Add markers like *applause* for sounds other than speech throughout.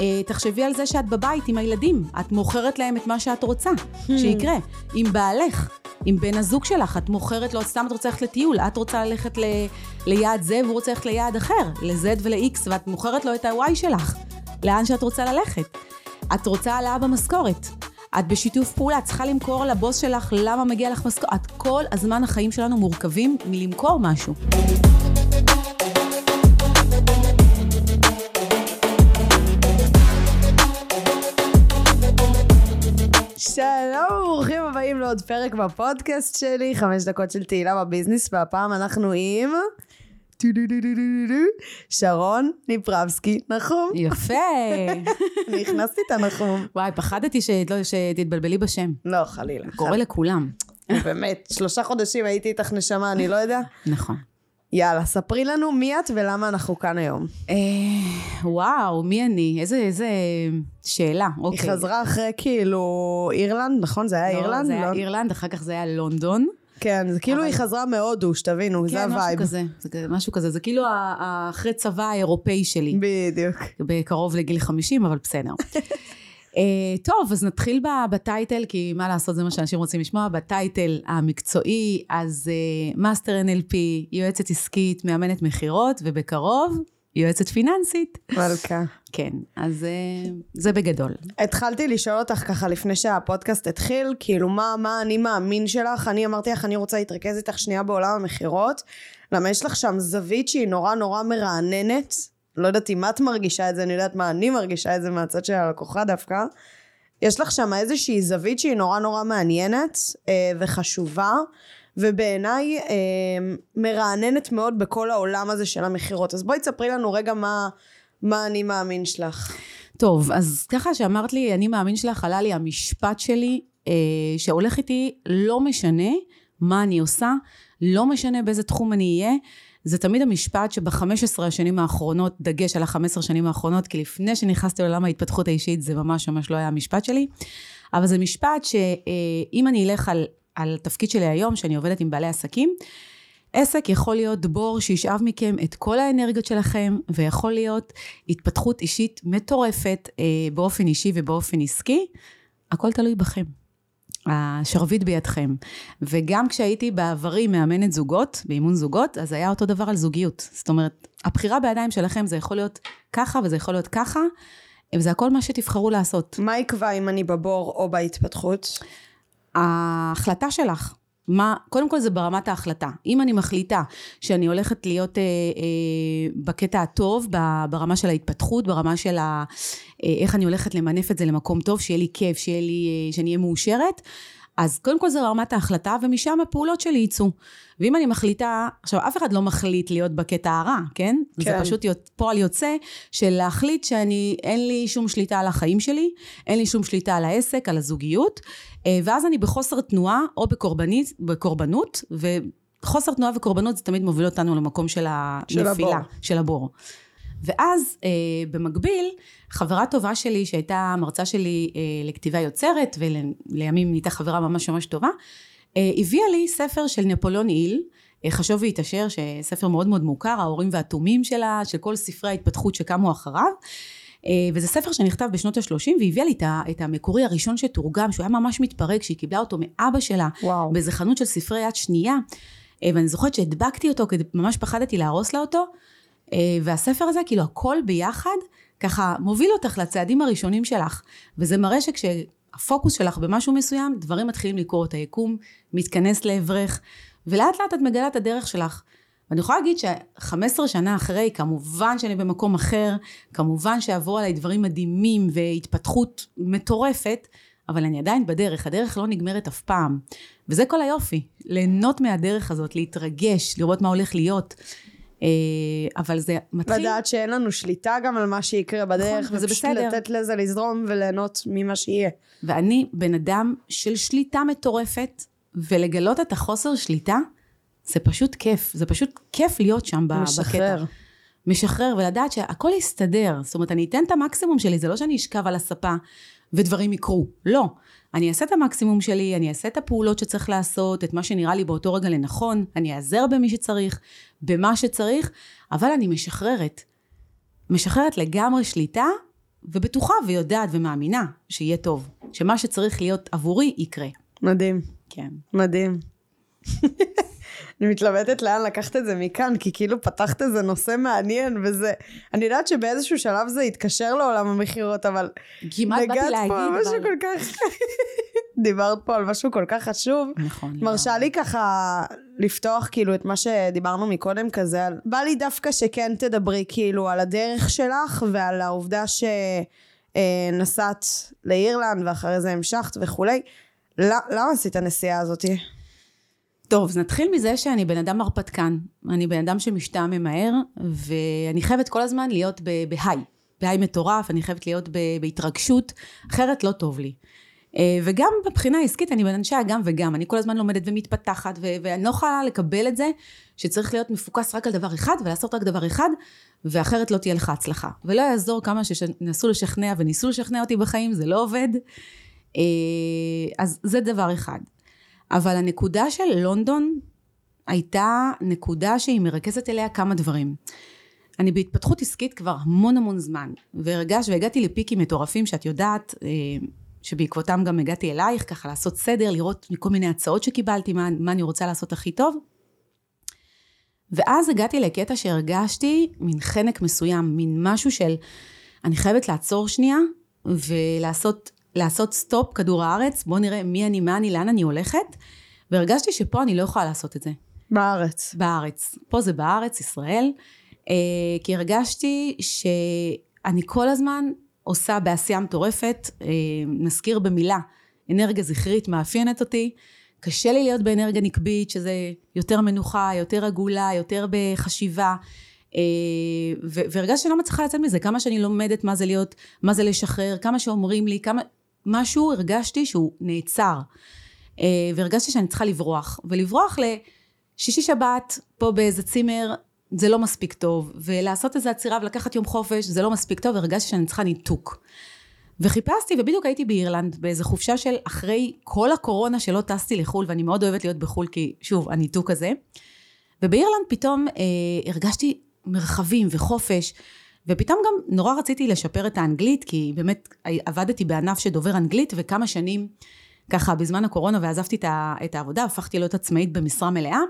אה, תחשבי על זה שאת בבית עם הילדים, את מוכרת להם את מה שאת רוצה שיקרה. עם בעלך, עם בן הזוג שלך, את מוכרת לו, סתם את רוצה ללכת לטיול, את רוצה ללכת ל, ליעד זה והוא רוצה ללכת ליעד אחר, ל-Z ול-X, ואת מוכרת לו את ה-Y שלך, לאן שאת רוצה ללכת. את רוצה העלאה במשכורת. את בשיתוף פעולה, את צריכה למכור לבוס שלך למה מגיע לך משכורת. כל הזמן החיים שלנו מורכבים מלמכור משהו. הבאים לעוד פרק בפודקאסט שלי, חמש דקות של תהילה בביזנס, והפעם אנחנו עם... שרון ניפרבסקי נחום. יפה. *laughs* אני הכנסתי את הנחום. וואי, פחדתי שתתבלבלי בשם. לא, חלילה. קורה לכולם. באמת, שלושה חודשים הייתי איתך נשמה, אני לא יודע. נכון. יאללה, ספרי לנו מי את ולמה אנחנו כאן היום. אה, וואו, מי אני? איזה, איזה שאלה. אוקיי. היא חזרה אחרי כאילו אירלנד, נכון? זה היה לא, אירלנד? זה היה לא? אירלנד, אחר כך זה היה לונדון. כן, זה כאילו אבל- היא חזרה מהודו, שתבינו, זה כן, משהו ה vibe. כזה. זה כזה- משהו כזה. זה כאילו האחרי צבא האירופאי שלי. בדיוק. בקרוב לגיל 50, אבל בסדר. *laughs* אה, טוב, אז נתחיל ב title, כי מה לעשות, זה מה שאנשים רוצים לשמוע. ב title המקצועי, אז master NLP, יועצת עסקית, מאמנת מכירות, ובקרוב, יועצת פיננסית. מלכה. כן, אז אה, זה בגדול. התחלתי לשאול אותך ככה לפני שהפודקאסט התחיל, כאילו מה, מה אני מאמין שלך, אני אמרתי לך אני רוצה להתרכז איתך שנייה בעולם המכירות, למה יש לך שם זווית שהיא נורא נורא מרעננת, לא יודעת אם את מרגישה את זה, אני יודעת מה אני מרגישה את זה מהצד של הלקוחה דווקא, יש לך שם איזושהי זווית שהיא נורא נורא מעניינת אה, וחשובה, ובעיניי אה, מרעננת מאוד בכל העולם הזה של המכירות, אז בואי תספרי לנו רגע מה, מה אני מאמין שלך. טוב, אז ככה שאמרת לי, אני מאמין שלך, עלה לי המשפט שלי, אה, שהולך איתי, לא משנה מה אני עושה, לא משנה באיזה תחום אני אהיה, זה תמיד המשפט שב-15 השנים האחרונות, דגש על ה-15 שנים האחרונות, כי לפני שנכנסתי לעולם ההתפתחות האישית, זה ממש ממש לא היה המשפט שלי, אבל זה משפט שאם אני אלך על, על התפקיד שלי היום, שאני עובדת עם בעלי עסקים, עסק יכול להיות בור שישאב מכם את כל האנרגיות שלכם, ויכול להיות התפתחות אישית מטורפת אה, באופן אישי ובאופן עסקי. הכל תלוי בכם. השרביט בידכם. וגם כשהייתי בעברי מאמנת זוגות, באימון זוגות, אז היה אותו דבר על זוגיות. זאת אומרת, הבחירה בידיים שלכם זה יכול להיות ככה וזה יכול להיות ככה, וזה הכל מה שתבחרו לעשות. מה יקבע אם אני בבור או בהתפתחות? ההחלטה שלך. מה, קודם כל זה ברמת ההחלטה. אם אני מחליטה שאני הולכת להיות אה, אה, בקטע הטוב, ב- ברמה של ההתפתחות, ברמה של ה, אה, איך אני הולכת למנף את זה למקום טוב, שיהיה לי כיף, שיהיה לי, אה, שאני אהיה מאושרת, אז קודם כל זה ברמת ההחלטה, ומשם הפעולות שלי יצאו. ואם אני מחליטה, עכשיו אף אחד לא מחליט להיות בקטע הרע, כן? כן. זה. פשוט פועל יוצא של להחליט שאני, אין לי שום שליטה על החיים שלי, אין לי שום שליטה על העסק, על הזוגיות, אה, ואז אני בחוסר תנועה או בקורבנית, בקורבנות, וחוסר תנועה וקורבנות זה תמיד מוביל אותנו למקום של של הנפילה, הבור. של הבור. ואז אה, במקביל, חברה טובה שלי שהייתה מרצה שלי אה, לכתיבה יוצרת, ולימים נהייתה חברה ממש ממש טובה, אה, הביאה לי ספר של נפוליאון היל, אה, חשוב והתעשר, שספר מאוד מאוד מוכר, ההורים והתומים שלה, של כל ספרי ההתפתחות שקמו אחריו. אה, וזה ספר שנכתב בשנות ה-30, והיא הביאה לי את המקורי הראשון שתורגם, שהוא היה ממש מתפרק, שהיא קיבלה אותו מאבא שלה, וואו. באיזה חנות של ספרי יד שנייה, אה, ואני זוכרת שהדבקתי אותו, כי ממש פחדתי להרוס לה אותו, והספר הזה, כאילו הכל ביחד, ככה מוביל אותך לצעדים הראשונים שלך, וזה מראה שכשהפוקוס שלך במשהו מסוים, דברים מתחילים לקרות, היקום מתכנס לעברך, ולאט לאט את מגלה את הדרך שלך. ואני יכולה להגיד ש-15 שנה אחרי, כמובן שאני במקום אחר, כמובן שעברו עליי דברים מדהימים והתפתחות מטורפת, אבל אני עדיין בדרך, הדרך לא נגמרת אף פעם. וזה כל היופי, ליהנות מהדרך הזאת, להתרגש, לראות מה הולך להיות. אה, אבל זה מתחיל... לדעת שאין לנו שליטה גם על מה שיקרה בדרך, נכון, ופשוט בסדר. לתת לזה לזרום וליהנות ממה שיהיה. ואני בן אדם של שליטה מטורפת, ולגלות את החוסר שליטה, זה פשוט כיף. זה פשוט כיף להיות שם ב- בקטע. משחרר. משחרר, ולדעת שהכל יסתדר. זאת אומרת, אני אתן את המקסימום שלי, זה לא שאני אשכב על הספה ודברים יקרו. לא. אני אעשה את המקסימום שלי, אני אעשה את הפעולות שצריך לעשות, את מה שנראה לי באותו רגע לנכון, אני אעזר במי שצריך, במה שצריך, אבל אני משחררת. משחררת לגמרי שליטה, ובטוחה ויודעת ומאמינה שיהיה טוב. שמה שצריך להיות עבורי יקרה. מדהים. כן. מדהים. אני מתלבטת לאן לקחת את זה מכאן, כי כאילו פתחת איזה נושא מעניין וזה... אני יודעת שבאיזשהו שלב זה יתקשר לעולם המכירות, אבל... כמעט באתי נגעת להגיד, פה על משהו אבל... כל כך... *laughs* דיברת פה על משהו כל כך חשוב. נכון. מרשה לי ככה לפתוח כאילו את מה שדיברנו מקודם כזה, על... בא לי דווקא שכן תדברי כאילו על הדרך שלך ועל העובדה שנסעת לאירלנד ואחרי זה המשכת וכולי. למה עשית הנסיעה הזאתי? טוב, אז נתחיל מזה שאני בן אדם הרפתקן. אני בן אדם שמשתעמם מהר, ואני חייבת כל הזמן להיות בהיי. בהיי מטורף, אני חייבת להיות בהתרגשות, אחרת לא טוב לי. אה, וגם מבחינה עסקית, אני בן אנשי הגם וגם. אני כל הזמן לומדת ומתפתחת, ו- ואני לא יכולה לקבל את זה שצריך להיות מפוקס רק על דבר אחד, ולעשות רק דבר אחד, ואחרת לא תהיה לך הצלחה. ולא יעזור כמה שנסו לשכנע וניסו לשכנע אותי בחיים, זה לא עובד. אה, אז זה דבר אחד. אבל הנקודה של לונדון הייתה נקודה שהיא מרכזת אליה כמה דברים. אני בהתפתחות עסקית כבר המון המון זמן, והרגש, והגעתי לפיקים מטורפים שאת יודעת, אה, שבעקבותם גם הגעתי אלייך, ככה לעשות סדר, לראות מכל מיני הצעות שקיבלתי, מה, מה אני רוצה לעשות הכי טוב. ואז הגעתי לקטע שהרגשתי מין חנק מסוים, מין משהו של, אני חייבת לעצור שנייה, ולעשות לעשות סטופ כדור הארץ, בואו נראה מי אני, מה אני, לאן אני הולכת, והרגשתי שפה אני לא יכולה לעשות את זה. בארץ. בארץ. פה זה בארץ, ישראל, אה, כי הרגשתי שאני כל הזמן עושה בעשייה מטורפת, אה, נזכיר במילה, אנרגיה זכרית מאפיינת אותי, קשה לי להיות באנרגיה נקבית, שזה יותר מנוחה, יותר עגולה, יותר בחשיבה. אה, והרגשתי שאני לא מצליחה לצאת מזה, כמה שאני לומדת מה זה להיות, מה זה לשחרר, כמה שאומרים לי, כמה, משהו הרגשתי שהוא נעצר. אה, והרגשתי שאני צריכה לברוח. ולברוח לשישי שבת, פה באיזה צימר, זה לא מספיק טוב. ולעשות איזה עצירה ולקחת יום חופש, זה לא מספיק טוב, והרגשתי שאני צריכה ניתוק. וחיפשתי, ובדיוק הייתי באירלנד, באיזה חופשה של אחרי כל הקורונה שלא טסתי לחו"ל, ואני מאוד אוהבת להיות בחו"ל, כי שוב, הניתוק הזה. ובאירלנד פתאום אה, הרגשתי מרחבים וחופש. ופתאום גם נורא רציתי לשפר את האנגלית, כי באמת עבדתי בענף שדובר אנגלית, וכמה שנים ככה בזמן הקורונה ועזבתי את העבודה, הפכתי להיות עצמאית במשרה מלאה.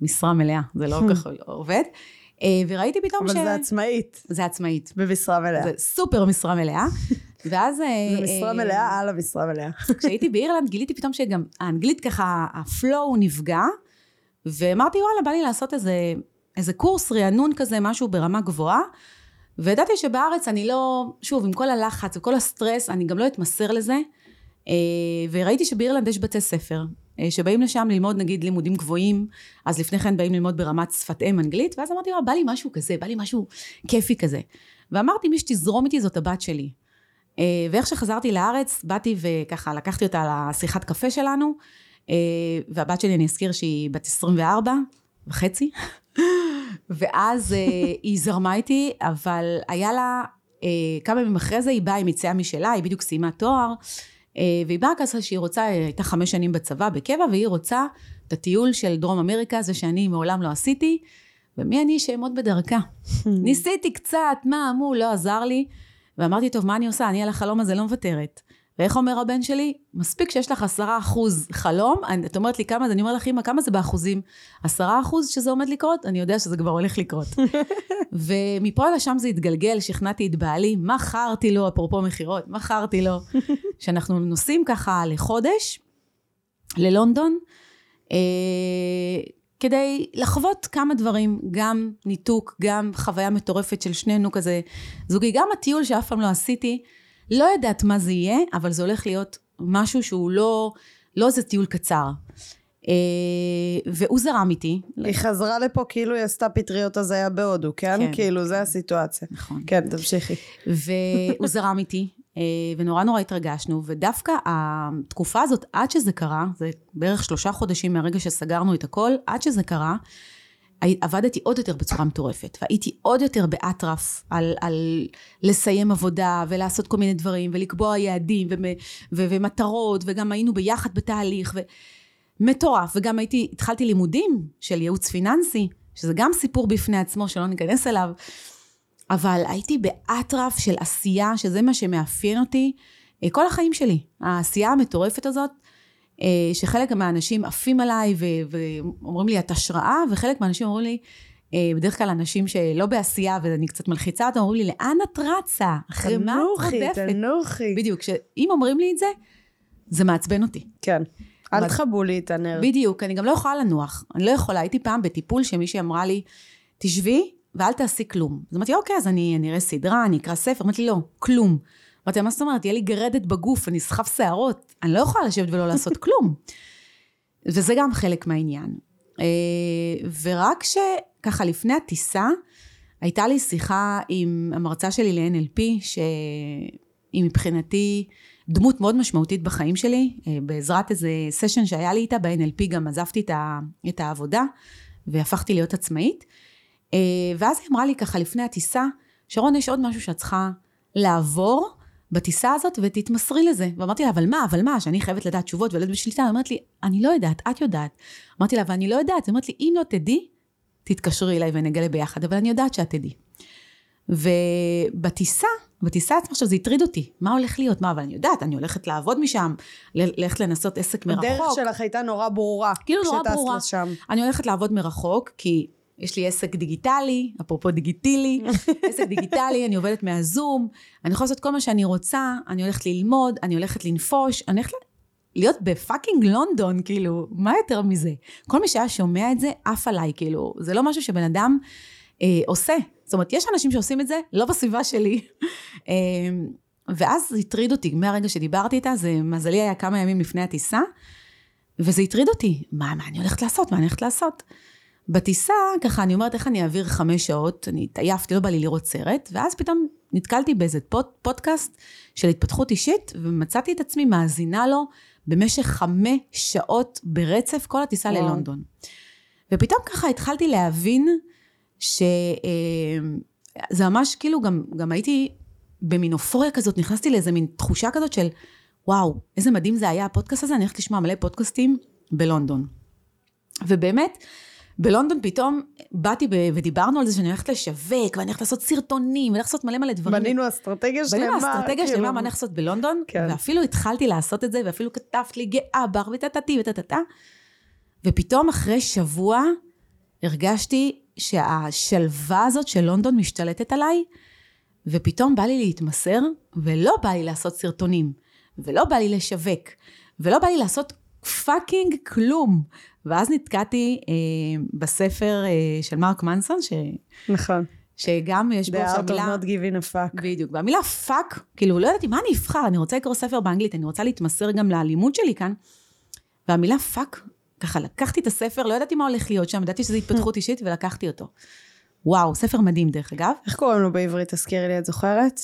משרה מלאה, זה לא *laughs* כל כך עובד. אה, וראיתי פתאום אבל ש... אבל זה עצמאית. זה עצמאית. במשרה מלאה. זה סופר משרה מלאה. *laughs* ואז... אה, זה משרה מלאה על המשרה מלאה. *laughs* כשהייתי באירלנד גיליתי פתאום שגם האנגלית ככה, ה flow נפגע, ואמרתי וואלה בא לי לעשות איזה, איזה קורס רענון כזה, משהו ברמה גבוהה. וידעתי שבארץ אני לא, שוב, עם כל הלחץ וכל הסטרס, אני גם לא אתמסר לזה. אה, וראיתי שבאירלנד יש בתי ספר, אה, שבאים לשם ללמוד נגיד לימודים גבוהים, אז לפני כן באים ללמוד ברמת שפת אם אנגלית, ואז אמרתי, בא לי משהו כזה, בא לי משהו כיפי כזה. ואמרתי, מי שתזרום איתי זאת הבת שלי. אה, ואיך שחזרתי לארץ, באתי וככה לקחתי אותה לשיחת קפה שלנו, והבת שלי, אני אזכיר שהיא בת 24 וחצי. ואז אה, היא זרמה איתי, אבל היה לה, אה, כמה ימים אחרי זה היא באה עם יציאה משלה, היא בדיוק סיימה תואר, אה, והיא באה כזה שהיא רוצה, היא הייתה חמש שנים בצבא בקבע, והיא רוצה את הטיול של דרום אמריקה, זה שאני מעולם לא עשיתי, ומי אני שאעמוד בדרכה? *laughs* ניסיתי קצת, מה, מו, לא עזר לי, ואמרתי, טוב, מה אני עושה? אני על החלום הזה לא מוותרת. ואיך אומר הבן שלי? מספיק שיש לך עשרה אחוז חלום, את אומרת לי כמה זה, אני אומרת לך, אמא, כמה זה באחוזים? עשרה אחוז שזה עומד לקרות? אני יודע שזה כבר הולך לקרות. *laughs* ומפה לשם זה התגלגל, שכנעתי את בעלי, מכרתי לו, אפרופו מכירות, מכרתי לו, *laughs* שאנחנו נוסעים ככה לחודש, ללונדון, אה, כדי לחוות כמה דברים, גם ניתוק, גם חוויה מטורפת של שנינו כזה זוגי, גם הטיול שאף פעם לא עשיתי, לא יודעת מה זה יהיה, אבל זה הולך להיות משהו שהוא לא, לא איזה טיול קצר. אה, והוא זרם איתי. היא חזרה לפה כאילו היא עשתה פטריות הזיה בהודו, כן? כן. כאילו, זה הסיטואציה. נכון. כן, תמשיכי. והוא זרם איתי, אה, ונורא נורא התרגשנו, ודווקא התקופה הזאת, עד שזה קרה, זה בערך שלושה חודשים מהרגע שסגרנו את הכל, עד שזה קרה, עבדתי עוד יותר בצורה מטורפת, והייתי עוד יותר באטרף על, על לסיים עבודה ולעשות כל מיני דברים ולקבוע יעדים ומ, ו, ומטרות, וגם היינו ביחד בתהליך, ומטורף, וגם הייתי, התחלתי לימודים של ייעוץ פיננסי, שזה גם סיפור בפני עצמו שלא ניכנס אליו. אבל הייתי באטרף של עשייה, שזה מה שמאפיין אותי אה, כל החיים שלי. העשייה המטורפת הזאת, שחלק מהאנשים עפים עליי ואומרים לי, את השראה, וחלק מהאנשים אומרים לי, אה, בדרך כלל אנשים שלא בעשייה ואני קצת מלחיצה אותם, אומרים לי, לאן את רצה? אחרי מה את תנוחי, רודפת? תנוחי. בדיוק, שאם אומרים לי את זה, זה מעצבן אותי. כן. אל תכבו לי את הנר. בדיוק, אני גם לא יכולה לנוח. אני לא יכולה, הייתי פעם בטיפול שמישהי אמרה לי, תשבי ואל תעשי כלום. אז אמרתי, אוקיי, אז אני אראה סדרה, אני אקרא ספר. אמרתי, לא, כלום. אמרתי, מה זאת אומרת? תהיה לי גרדת בגוף, אני אסחף שערות. אני לא יכולה לשבת ולא לעשות *laughs* כלום. וזה גם חלק מהעניין. אה, ורק שככה לפני הטיסה, הייתה לי שיחה עם המרצה שלי ל-NLP, שהיא מבחינתי דמות מאוד משמעותית בחיים שלי. אה, בעזרת איזה סשן שהיה לי איתה ב-NLP גם עזבתי את, העבודה והפכתי להיות עצמאית. אה, ואז היא אמרה לי ככה לפני הטיסה, שרון, יש עוד משהו שאת צריכה לעבור בטיסה הזאת ותתמסרי לזה. ואמרתי לה, אבל מה, אבל מה, שאני חייבת לדעת תשובות ולהיות בשליטה? היא אומרת לי, אני לא יודעת, את יודעת. אמרתי לה, ואני לא יודעת. היא אומרת לי, אם לא תדעי, תתקשרי אליי ונגלה ביחד, אבל אני יודעת שאת תדעי. ובטיסה, בטיסה עצמה עכשיו זה הטריד אותי, מה הולך להיות? מה, אבל אני יודעת, אני הולכת לעבוד משם, ללכת לנסות עסק מרחוק. הדרך שלך הייתה נורא ברורה. כאילו נורא כשטסת ברורה. לשם. אני הולכת לעבוד מרחוק, כי יש לי עסק דיגיטלי, אפרופו דיגיטילי, *laughs* עסק דיגיטלי, אני עובדת מהזום, אני יכולה לעשות כל מה שאני רוצה, אני הולכת ללמוד, אני הולכת לנפוש, אני הולכת להיות בפאקינג לונדון, כאילו, מה יותר מזה? כל מי שהיה שומע את זה, עף עליי, כאילו, זה לא משהו שבן אדם אה, עושה. זאת אומרת, יש אנשים שעושים את זה, לא בסביבה שלי. אה, ואז זה הטריד אותי, מהרגע שדיברתי איתה, זה מזלי היה כמה ימים לפני הטיסה, וזה הטריד אותי, מה, מה אני הולכת לעשות? מה אני הולכת לעשות? בטיסה, ככה, אני אומרת, איך אני אעביר חמש שעות? אני התעייפתי, לא בא לי לראות סרט, ואז פתאום נתקלתי באיזה פוד, פודקאסט של התפתחות אישית, ומצאתי את עצמי מאזינה לו במשך חמש שעות ברצף, כל הטיסה וואו. ללונדון. ופתאום ככה התחלתי להבין שזה ממש כאילו, גם, גם הייתי במין אופוריה כזאת, נכנסתי לאיזה מין תחושה כזאת של, וואו, איזה מדהים זה היה הפודקאסט הזה, אני הולכת לשמוע מלא פודקאסטים בלונדון. ובאמת, בלונדון פתאום באתי ב- ודיברנו על זה שאני הולכת לשווק, ואני הולכת לעשות סרטונים, ואני הולכת לעשות מלא מלא דברים. בנינו אסטרטגיה שלמה. בנינו אסטרטגיה כאילו. שלמה מה אני הולכת לעשות בלונדון, כן. ואפילו התחלתי לעשות את זה, ואפילו כתבת לי גאה בך וטטטי וטטטה. ופתאום אחרי שבוע הרגשתי שהשלווה הזאת של לונדון משתלטת עליי, ופתאום בא לי להתמסר, ולא בא לי לעשות סרטונים, ולא בא לי לשווק, ולא בא לי לעשות fucking כלום. ואז נתקעתי אה, בספר אה, של מרק מנסון, ש, נכון. שגם יש בו The art of not giving a fuck. בדיוק. והמילה fuck, כאילו, לא ידעתי מה אני אבחר, אני רוצה לקרוא ספר באנגלית, אני רוצה להתמסר גם לאלימות שלי כאן. והמילה fuck, ככה לקחתי את הספר, לא ידעתי מה הולך להיות שם, ידעתי שזו התפתחות *laughs* אישית, ולקחתי אותו. וואו, ספר מדהים דרך אגב. איך קוראים לו בעברית? תזכירי לי, את זוכרת?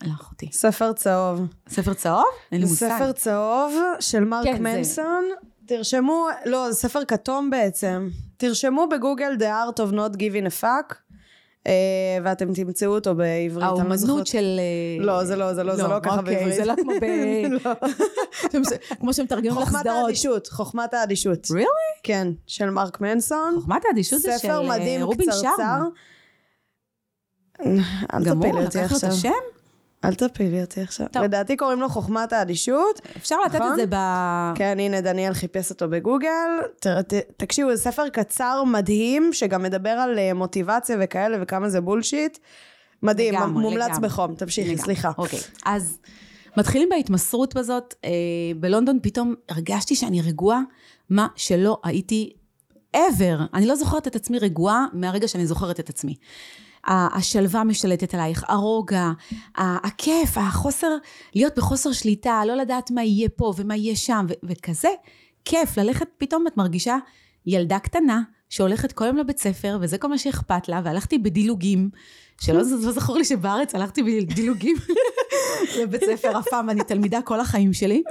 הלך אותי. ספר צהוב. ספר צהוב? אין לי זה מושג. ספר צהוב של מרק כן, זה- מנסון. תרשמו, לא, זה ספר כתום בעצם. תרשמו בגוגל The Art of Not Giving a Fuck, אה, ואתם תמצאו אותו בעברית. לא האומנות. של... אה, לא, זה לא, זה לא, זה לא ככה אוקיי, בעברית. זה לא כמו ב... *laughs* לא. *laughs* כמו שמתרגמים לך חוכמת סדרות. האדישות, חוכמת האדישות. really? כן, של מרק מנסון. חוכמת האדישות זה של ספר אה, מדהים, רובין קצרצר. שרמה. אל גם הוא תפילי אותי לקח לו את עכשיו. השם? אל תפילי אותי עכשיו. טוב. לדעתי קוראים לו חוכמת האדישות. אפשר לתת נכון? את זה ב... כן, הנה דניאל חיפש אותו בגוגל. ת- ת- תקשיבו, זה ספר קצר מדהים, שגם מדבר על אה, מוטיבציה וכאלה וכמה זה בולשיט. מדהים, לגמרי, מומלץ לגמרי. בחום. תמשיכי, לגמרי. סליחה. אוקיי, אז מתחילים בהתמסרות בזאת. אה, בלונדון פתאום הרגשתי שאני רגועה, מה שלא הייתי ever. אני לא זוכרת את עצמי רגועה מהרגע שאני זוכרת את עצמי. השלווה משתלטת עלייך, הרוגע, הכיף, החוסר, להיות בחוסר שליטה, לא לדעת מה יהיה פה ומה יהיה שם, וכזה כיף ללכת, פתאום את מרגישה ילדה קטנה שהולכת כל יום לבית ספר, וזה כל מה שאכפת לה, והלכתי בדילוגים, שלא לא זכור לי שבארץ הלכתי בדילוגים *laughs* לבית ספר אף פעם, אני תלמידה כל החיים שלי,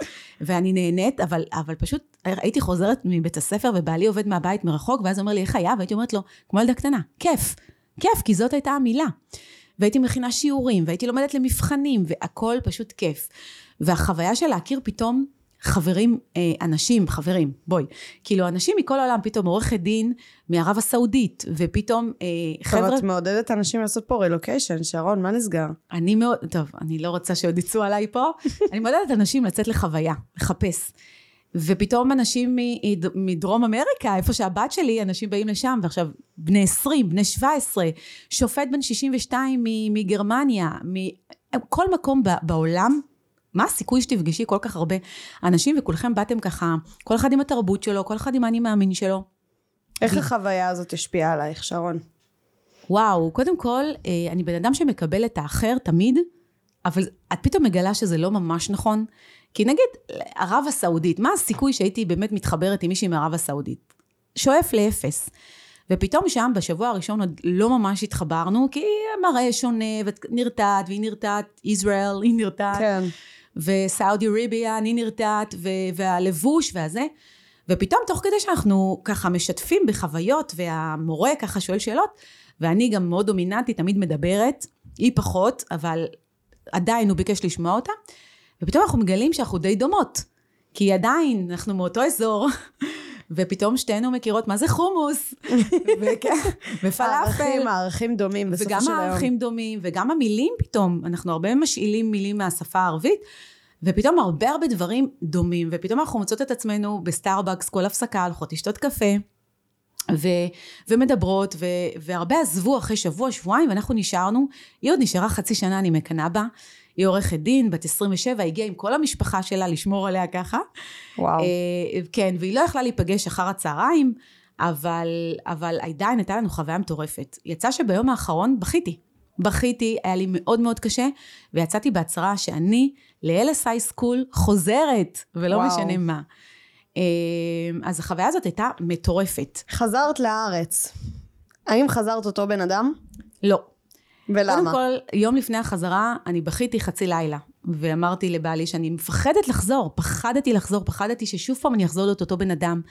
ואני נהנית, אבל, אבל פשוט הייתי חוזרת מבית הספר, ובעלי עובד מהבית מרחוק, ואז הוא אומר לי, איך היה? והייתי אומרת לו, כמו ילדה קטנה, כיף, כיף, כי זאת הייתה המילה. והייתי מכינה שיעורים, והייתי לומדת למבחנים, והכל פשוט כיף. והחוויה של להכיר פתאום חברים, אה, אנשים, חברים, בואי. כאילו, אנשים מכל העולם, פתאום עורכת דין מערב הסעודית, ופתאום אה, חבר'ה... טוב, את מעודדת אנשים לעשות פה רילוקיישן, שרון, מה נסגר? אני מאוד, טוב, אני לא רוצה שעוד יצאו עליי פה. *laughs* אני מעודדת אנשים לצאת לחוויה, לחפש. ופתאום אנשים מדרום אמריקה, איפה שהבת שלי, אנשים באים לשם, ועכשיו בני 20, בני 17, שופט בן 62 מגרמניה, מכל מקום בעולם, מה הסיכוי שתפגשי כל כך הרבה אנשים וכולכם באתם ככה, כל אחד עם התרבות שלו, כל אחד עם האני מאמין שלו. איך החוויה הזאת השפיעה עלייך, שרון? וואו, קודם כל, אה, אני בן אדם שמקבל את האחר תמיד, אבל את פתאום מגלה שזה לא ממש נכון. כי נגיד, ערב הסעודית, מה הסיכוי שהייתי באמת מתחברת עם מישהי מערב הסעודית? שואף לאפס. ופתאום שם, בשבוע הראשון עוד לא ממש התחברנו, כי המראה שונה, ואת נרתעת, והיא נרתעת, ישראל, היא נרתעת. כן. וסעודי ריביה, אני נרתעת, והלבוש והזה. ופתאום תוך כדי שאנחנו ככה משתפים בחוויות, והמורה ככה שואל שאלות, ואני גם מאוד דומיננטית, תמיד מדברת, היא פחות, אבל עדיין הוא ביקש לשמוע אותה, ופתאום אנחנו מגלים שאנחנו די דומות. כי עדיין, אנחנו מאותו אזור, ופתאום שתינו מכירות מה זה חומוס, *laughs* ופלאפל. הערכים, הערכים דומים בסופו של היום. וגם הערכים דומים, וגם המילים פתאום, אנחנו הרבה משאילים מילים מהשפה הערבית, ופתאום הרבה הרבה דברים דומים, ופתאום אנחנו מוצאות את עצמנו בסטארבקס, כל הפסקה, הולכות לשתות קפה. ו, ומדברות, ו, והרבה עזבו אחרי שבוע, שבועיים, ואנחנו נשארנו, היא עוד נשארה חצי שנה, אני מקנאה בה, היא עורכת דין, בת 27, הגיעה עם כל המשפחה שלה לשמור עליה ככה. וואו. אה, כן, והיא לא יכלה להיפגש אחר הצהריים, אבל, אבל עדיין הייתה לנו חוויה מטורפת. יצא שביום האחרון בכיתי. בכיתי, היה לי מאוד מאוד קשה, ויצאתי בהצהרה שאני ל-LSI סקול חוזרת, ולא וואו. משנה מה. אה, אז החוויה הזאת הייתה מטורפת. חזרת לארץ. האם חזרת אותו בן אדם? לא. ולמה? קודם כל, יום לפני החזרה, אני בכיתי חצי לילה. ואמרתי לבעלי שאני מפחדת לחזור, פחדתי לחזור, פחדתי ששוב פעם אני אחזור להיות אותו בן אדם.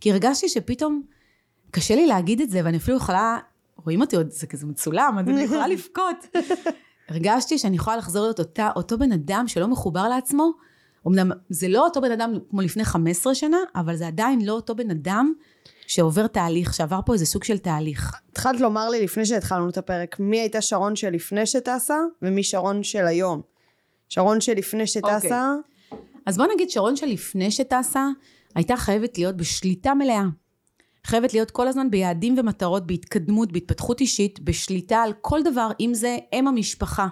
כי הרגשתי שפתאום קשה לי להגיד את זה, ואני אפילו יכולה, רואים אותי עוד, זה כזה מצולם, אז אני יכולה *laughs* לבכות. הרגשתי שאני יכולה לחזור להיות אותה, אותו בן אדם שלא מחובר לעצמו. אמנם זה לא אותו בן אדם כמו לפני 15 שנה, אבל זה עדיין לא אותו בן אדם שעובר תהליך, שעבר פה איזה סוג של תהליך. התחלת לומר לי לפני שהתחלנו את הפרק, מי הייתה שרון שלפני שטסה, ומי שרון של היום. שרון שלפני שטסה... Okay. אוקיי. אז בוא נגיד שרון שלפני שטסה, הייתה חייבת להיות בשליטה מלאה. חייבת להיות כל הזמן ביעדים ומטרות, בהתקדמות, בהתפתחות אישית, בשליטה על כל דבר, אם זה אם המשפחה,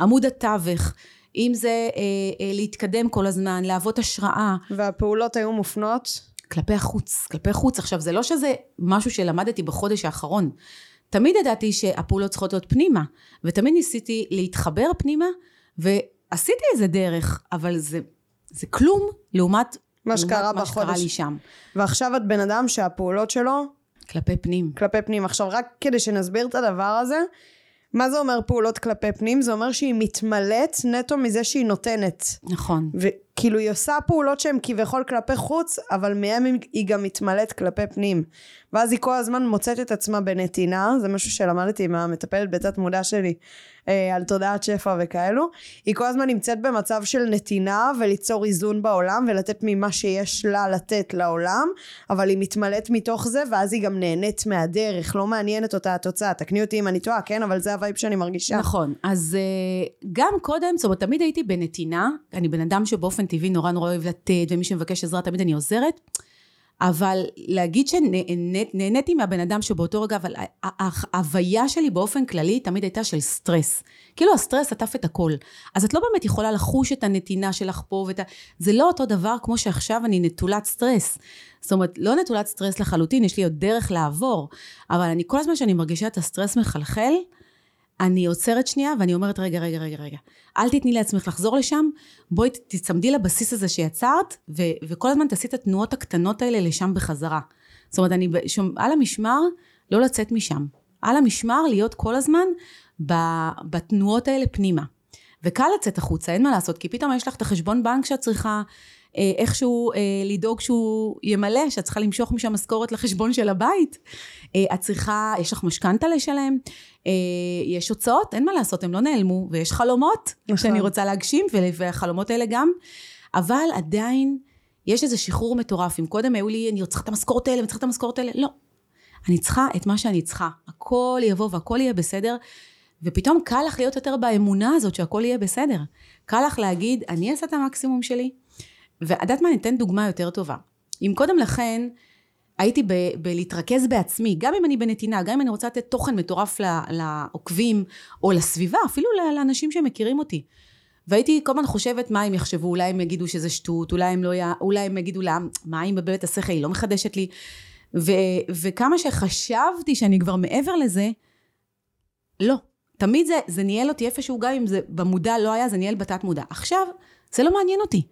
עמוד התווך, אם זה אה, אה, להתקדם כל הזמן, להוות השראה. והפעולות היו מופנות? כלפי החוץ, כלפי חוץ. עכשיו, זה לא שזה משהו שלמדתי בחודש האחרון. תמיד ידעתי שהפעולות צריכות להיות פנימה, ותמיד ניסיתי להתחבר פנימה, ועשיתי איזה דרך, אבל זה, זה כלום לעומת מה שקרה בחודש. מה שקרה לי שם. ועכשיו את בן אדם שהפעולות שלו... כלפי פנים. כלפי פנים. עכשיו, רק כדי שנסביר את הדבר הזה, מה זה אומר פעולות כלפי פנים? זה אומר שהיא מתמלאת נטו מזה שהיא נותנת. נכון. וכאילו היא עושה פעולות שהן כביכול כלפי חוץ, אבל מהם היא גם מתמלאת כלפי פנים. ואז היא כל הזמן מוצאת את עצמה בנתינה, זה משהו שלמדתי מהמטפלת בתת מודע שלי. אה, על תודעת שפע וכאלו, היא כל הזמן נמצאת במצב של נתינה וליצור איזון בעולם ולתת ממה שיש לה לתת לעולם, אבל היא מתמלאת מתוך זה ואז היא גם נהנית מהדרך, לא מעניינת אותה התוצאה, תקני אותי אם אני טועה, כן? אבל זה ה vibe שאני מרגישה. נכון, אז uh, גם קודם, זאת אומרת, תמיד הייתי בנתינה, אני בן אדם שבאופן טבעי נורא נורא אוהב לתת, ומי שמבקש עזרה תמיד אני עוזרת. אבל להגיד שנהניתי מהבן אדם שבאותו רגע, אבל ההוויה שלי באופן כללי תמיד הייתה של סטרס. כאילו הסטרס עטף את הכל. אז את לא באמת יכולה לחוש את הנתינה שלך פה ואת ה... זה לא אותו דבר כמו שעכשיו אני נטולת סטרס. זאת אומרת, לא נטולת סטרס לחלוטין, יש לי עוד דרך לעבור. אבל אני כל הזמן שאני מרגישה את הסטרס מחלחל, אני עוצרת שנייה ואני אומרת, רגע, רגע, רגע, רגע. אל תתני לעצמך לחזור לשם, בואי תצמדי לבסיס הזה שיצרת, ו- וכל הזמן תעשי את התנועות הקטנות האלה לשם בחזרה. זאת אומרת, אני שום, על המשמר, לא לצאת משם. על המשמר, להיות כל הזמן בתנועות האלה פנימה. וקל לצאת החוצה, אין מה לעשות, כי פתאום יש לך את החשבון בנק שאת צריכה איכשהו אה, לדאוג שהוא ימלא, שאת צריכה למשוך משם משכורת לחשבון של הבית. אה, את צריכה, יש לך משכנתה לשלם, אה, יש הוצאות, אין מה לעשות, הם לא נעלמו, ויש חלומות נכון. שאני רוצה להגשים, והחלומות האלה גם, אבל עדיין יש איזה שחרור מטורף. אם קודם היו לי, אני צריכה את המשכורת האלה, אני צריכה את המשכורת האלה, לא. אני צריכה את מה שאני צריכה. הכל יבוא והכל יהיה בסדר, ופתאום קל לך להיות יותר באמונה הזאת שהכל יהיה בסדר. קל לך להגיד, אני אעשה את המקסימום שלי. ואת יודעת מה, אתן דוגמה יותר טובה. אם קודם לכן הייתי ב- בלהתרכז בעצמי, גם אם אני בנתינה, גם אם אני רוצה לתת תוכן מטורף לעוקבים, או לסביבה, אפילו לאנשים שמכירים אותי. והייתי כל הזמן חושבת מה הם יחשבו, אולי הם יגידו שזה שטות, אולי הם, לא י... אולי הם יגידו לה, מה אם בבית השכל, היא לא מחדשת לי. ו... וכמה שחשבתי שאני כבר מעבר לזה, לא. תמיד זה, זה ניהל אותי איפשהו, גם אם זה במודע לא היה, זה ניהל בתת מודע. עכשיו, זה לא מעניין אותי.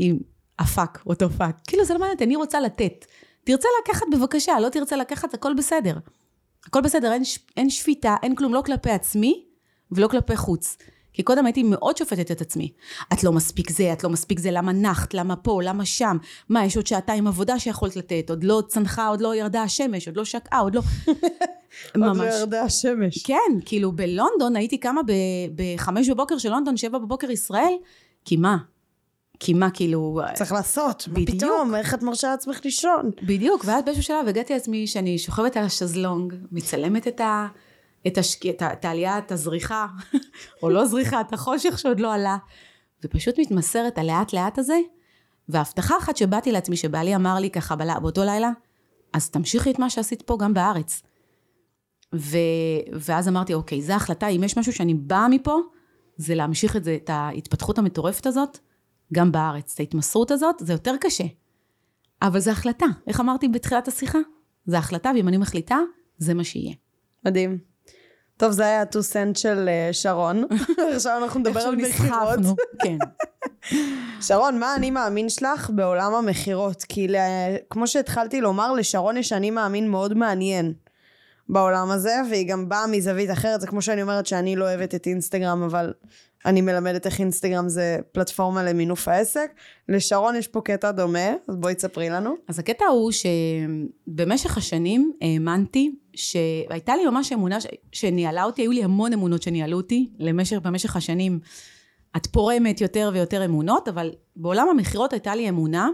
What the fuck, אותו fuck. כאילו, זה לא מעניין אני רוצה לתת. תרצה לקחת בבקשה, לא תרצה לקחת, הכל בסדר. הכל בסדר, אין, אין שפיטה, אין כלום, לא כלפי עצמי ולא כלפי חוץ. כי קודם הייתי מאוד שופטת את עצמי. את לא מספיק זה, את לא מספיק זה, למה נחת, למה פה, למה שם? מה, יש עוד שעתיים עבודה שיכולת לתת, עוד לא צנחה, עוד לא ירדה השמש, עוד לא שקעה, עוד לא... ממש. *laughs* עוד לא ירדה השמש. כן, כאילו בלונדון הייתי קמה בחמש בבוקר של לונדון, שבע בבוקר ישראל, כי מה? כי מה, כאילו... צריך לעשות, בדיוק. פתאום, איך את מרשה לעצמך לישון? בדיוק, ואז באיזשהו שלב הגעתי לעצמי שאני שוכבת על השזלונג, מצלמת את ה... את, השק... את, ה... את העלייה, את הזריחה, *laughs* או לא זריחה, את החושך שעוד לא עלה, ופשוט מתמסרת הלאט לאט הזה, והבטחה אחת שבאתי לעצמי, שבעלי אמר לי ככה באותו לילה, אז תמשיכי את מה שעשית פה גם בארץ. ו... ואז אמרתי, אוקיי, זו החלטה, אם יש משהו שאני באה מפה, זה להמשיך את זה, את ההתפתחות המטורפת הזאת, גם בארץ. את ההתמסרות הזאת, זה יותר קשה. אבל זו החלטה. איך אמרתי בתחילת השיחה? זו החלטה, ואם אני מחליטה, זה מה שיהיה. מדהים. טוב, זה היה הטו סנט של uh, שרון. *laughs* עכשיו אנחנו נדבר על מכירות. כן. *laughs* שרון, מה אני מאמין שלך בעולם המכירות? כי כמו שהתחלתי לומר, לשרון יש אני מאמין מאוד מעניין בעולם הזה, והיא גם באה מזווית אחרת. זה כמו שאני אומרת שאני לא אוהבת את אינסטגרם, אבל אני מלמדת איך אינסטגרם זה פלטפורמה למינוף העסק. לשרון יש פה קטע דומה, אז בואי תספרי לנו. אז הקטע הוא שבמשך השנים האמנתי שהייתה לי ממש אמונה ש... שניהלה אותי, היו לי המון אמונות שניהלו אותי למשך, במשך השנים. את פורמת יותר ויותר אמונות, אבל בעולם המכירות הייתה לי אמונה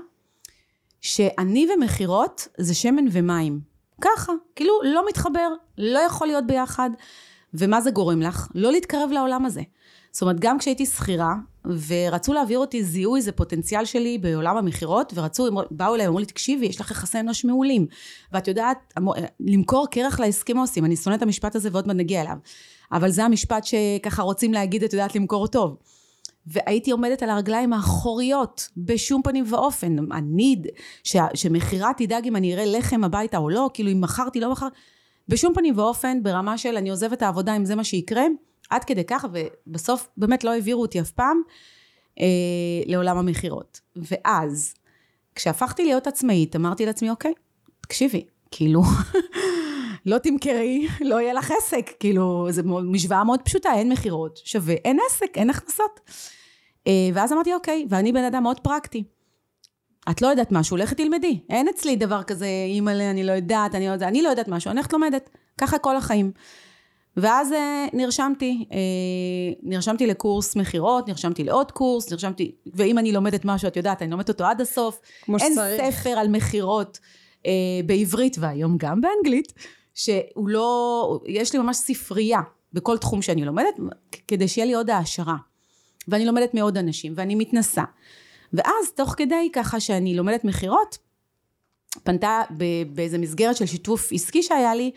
שאני ומכירות זה שמן ומים. ככה, כאילו לא מתחבר, לא יכול להיות ביחד. ומה זה גורם לך? לא להתקרב לעולם הזה. זאת אומרת, גם כשהייתי שכירה, ורצו להעביר אותי, זיהו איזה פוטנציאל שלי בעולם המכירות, ורצו, באו אליי, אמרו לי, תקשיבי, יש לך יחסי אנוש מעולים. ואת יודעת, למכור קרח לאסקימוסים, אני שונאת את המשפט הזה ועוד מעט נגיע אליו. אבל זה המשפט שככה רוצים להגיד, את יודעת למכור טוב. והייתי עומדת על הרגליים האחוריות, בשום פנים ואופן. אני, שמכירה תדאג אם אני אראה לחם הביתה או לא, כאילו אם מכרתי, לא מכרתי, בשום פנים ואופן, ברמה של אני עוזבת את העבודה אם זה מה שיקרה, עד כדי כך, ובסוף באמת לא העבירו אותי אף פעם אה, לעולם המכירות. ואז, כשהפכתי להיות עצמאית, אמרתי לעצמי, אוקיי, תקשיבי, כאילו, *laughs* לא תמכרי, לא יהיה לך עסק, כאילו, זו משוואה מאוד פשוטה, אין מכירות, שווה, אין עסק, אין הכנסות. אה, ואז אמרתי, אוקיי, ואני בן אדם מאוד פרקטי. את לא יודעת משהו, לכי תלמדי. אין אצלי דבר כזה, אימא'לה, אני לא יודעת, אני לא יודעת, אני לא יודעת משהו, אני הולכת לומדת. ככה כל החיים. ואז אה, נרשמתי, אה, נרשמתי לקורס מכירות, נרשמתי לעוד קורס, נרשמתי, ואם אני לומדת משהו, את יודעת, אני לומדת אותו עד הסוף. כמו שצריך. אין ספר על מכירות אה, בעברית, והיום גם באנגלית, שהוא לא, יש לי ממש ספרייה בכל תחום שאני לומדת, כדי שיהיה לי עוד העשרה. ואני לומדת מעוד אנשים, ואני מתנסה. ואז תוך כדי ככה שאני לומדת מכירות, פנתה באיזה מסגרת של שיתוף עסקי שהיה לי,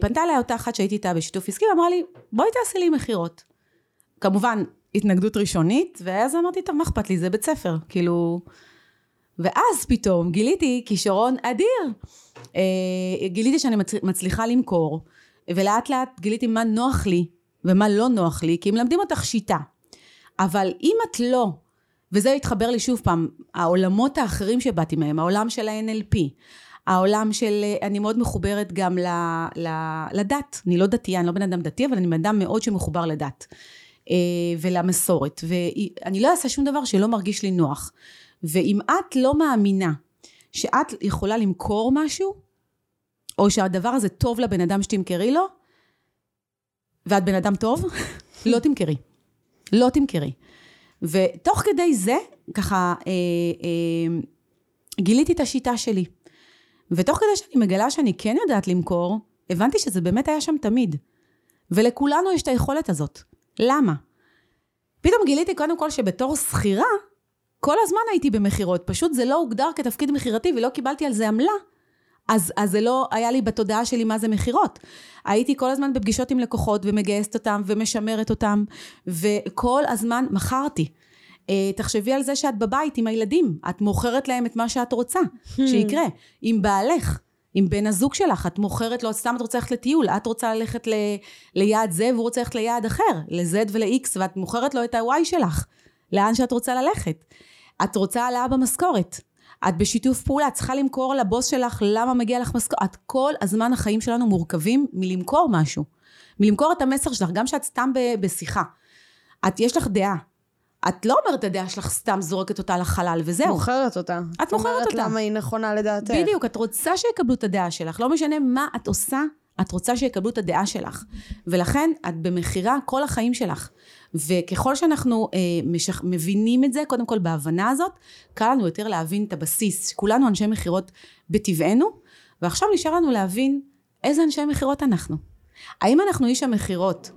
פנתה אליי אותה אחת שהייתי איתה בשיתוף עסקי ואמרה לי בואי תעשי לי מכירות. כמובן התנגדות ראשונית ואז אמרתי טוב מה אכפת לי? זה בית ספר. כאילו ואז פתאום גיליתי כישרון אדיר. אה, גיליתי שאני מצליחה למכור ולאט לאט גיליתי מה נוח לי ומה לא נוח לי כי מלמדים אותך שיטה. אבל אם את לא וזה התחבר לי שוב פעם העולמות האחרים שבאתי מהם העולם של ה-NLP העולם של, אני מאוד מחוברת גם ל, ל, לדת, אני לא דתייה, אני לא בן אדם דתי, אבל אני בן אדם מאוד שמחובר לדת אה, ולמסורת, ואני לא אעשה שום דבר שלא מרגיש לי נוח. ואם את לא מאמינה שאת יכולה למכור משהו, או שהדבר הזה טוב לבן אדם שתמכרי לו, ואת בן אדם טוב, *laughs* לא תמכרי. לא תמכרי. ותוך כדי זה, ככה, אה, אה, גיליתי את השיטה שלי. ותוך כדי שאני מגלה שאני כן יודעת למכור, הבנתי שזה באמת היה שם תמיד. ולכולנו יש את היכולת הזאת. למה? פתאום גיליתי קודם כל שבתור שכירה, כל הזמן הייתי במכירות, פשוט זה לא הוגדר כתפקיד מכירתי ולא קיבלתי על זה עמלה. אז, אז זה לא היה לי בתודעה שלי מה זה מכירות. הייתי כל הזמן בפגישות עם לקוחות ומגייסת אותם ומשמרת אותם, וכל הזמן מכרתי. Uh, תחשבי על זה שאת בבית עם הילדים, את מוכרת להם את מה שאת רוצה שיקרה. עם בעלך, עם בן הזוג שלך, את מוכרת לו, סתם את רוצה ללכת לטיול, את רוצה ללכת ל, ליעד זה והוא רוצה ללכת ליעד אחר, ל-Z ול-X, ואת מוכרת לו את ה-Y שלך, לאן שאת רוצה ללכת. את רוצה העלאה במשכורת, את בשיתוף פעולה, את צריכה למכור לבוס שלך למה מגיע לך משכורת. את כל הזמן החיים שלנו מורכבים מלמכור משהו. מלמכור את המסר שלך, גם שאת סתם בשיחה. את, יש לך דעה. את לא אומרת את הדעה שלך סתם זורקת אותה לחלל וזהו. מוכרת אותה. את מוכרת אותה. למה היא נכונה לדעתך. בדיוק, את רוצה שיקבלו את הדעה שלך. לא משנה מה את עושה, את רוצה שיקבלו את הדעה שלך. ולכן את במכירה כל החיים שלך. וככל שאנחנו אה, משך, מבינים את זה, קודם כל בהבנה הזאת, קל לנו יותר להבין את הבסיס. כולנו אנשי מכירות בטבענו, ועכשיו נשאר לנו להבין איזה אנשי מכירות אנחנו. האם אנחנו איש המכירות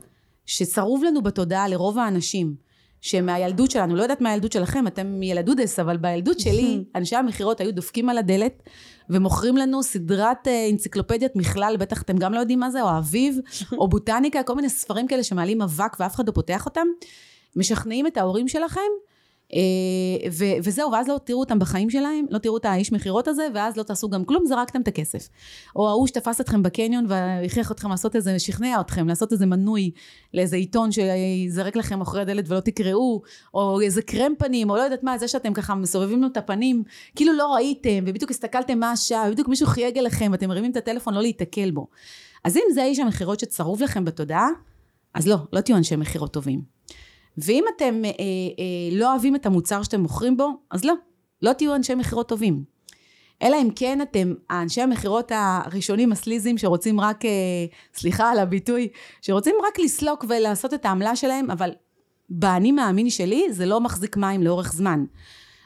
שצרוב לנו בתודעה לרוב האנשים, שמהילדות שלנו, לא יודעת מהילדות שלכם, אתם ילדודס, אבל בילדות שלי, *laughs* אנשי המכירות היו דופקים על הדלת ומוכרים לנו סדרת אה, אנציקלופדיית מכלל, בטח אתם גם לא יודעים מה זה, או אביב, או בוטניקה, כל מיני ספרים כאלה שמעלים אבק ואף אחד לא פותח אותם. משכנעים את ההורים שלכם ו- וזהו, ואז לא תראו אותם בחיים שלהם, לא תראו את האיש מכירות הזה, ואז לא תעשו גם כלום, זרקתם את הכסף. או ההוא שתפס אתכם בקניון והכריח אתכם לעשות איזה, שכנע אתכם לעשות איזה מנוי לאיזה עיתון שיזרק לכם אחרי הדלת ולא תקראו, או איזה קרם פנים, או לא יודעת מה, זה שאתם ככה מסובבים לו את הפנים, כאילו לא ראיתם, ובדיוק הסתכלתם מה השעה, ובדיוק מישהו חייג אליכם, ואתם מרימים את הטלפון לא להיתקל בו. אז אם זה האיש המכירות שצרוב לכם בתודעה, אז לא, לא תהיו אנשי מכירות טובים. ואם אתם אה, אה, לא אוהבים את המוצר שאתם מוכרים בו, אז לא, לא תהיו אנשי מכירות טובים. אלא אם כן אתם האנשי המכירות הראשונים הסליזים שרוצים רק, אה, סליחה על הביטוי, שרוצים רק לסלוק ולעשות את העמלה שלהם, אבל באני מאמין שלי זה לא מחזיק מים לאורך זמן.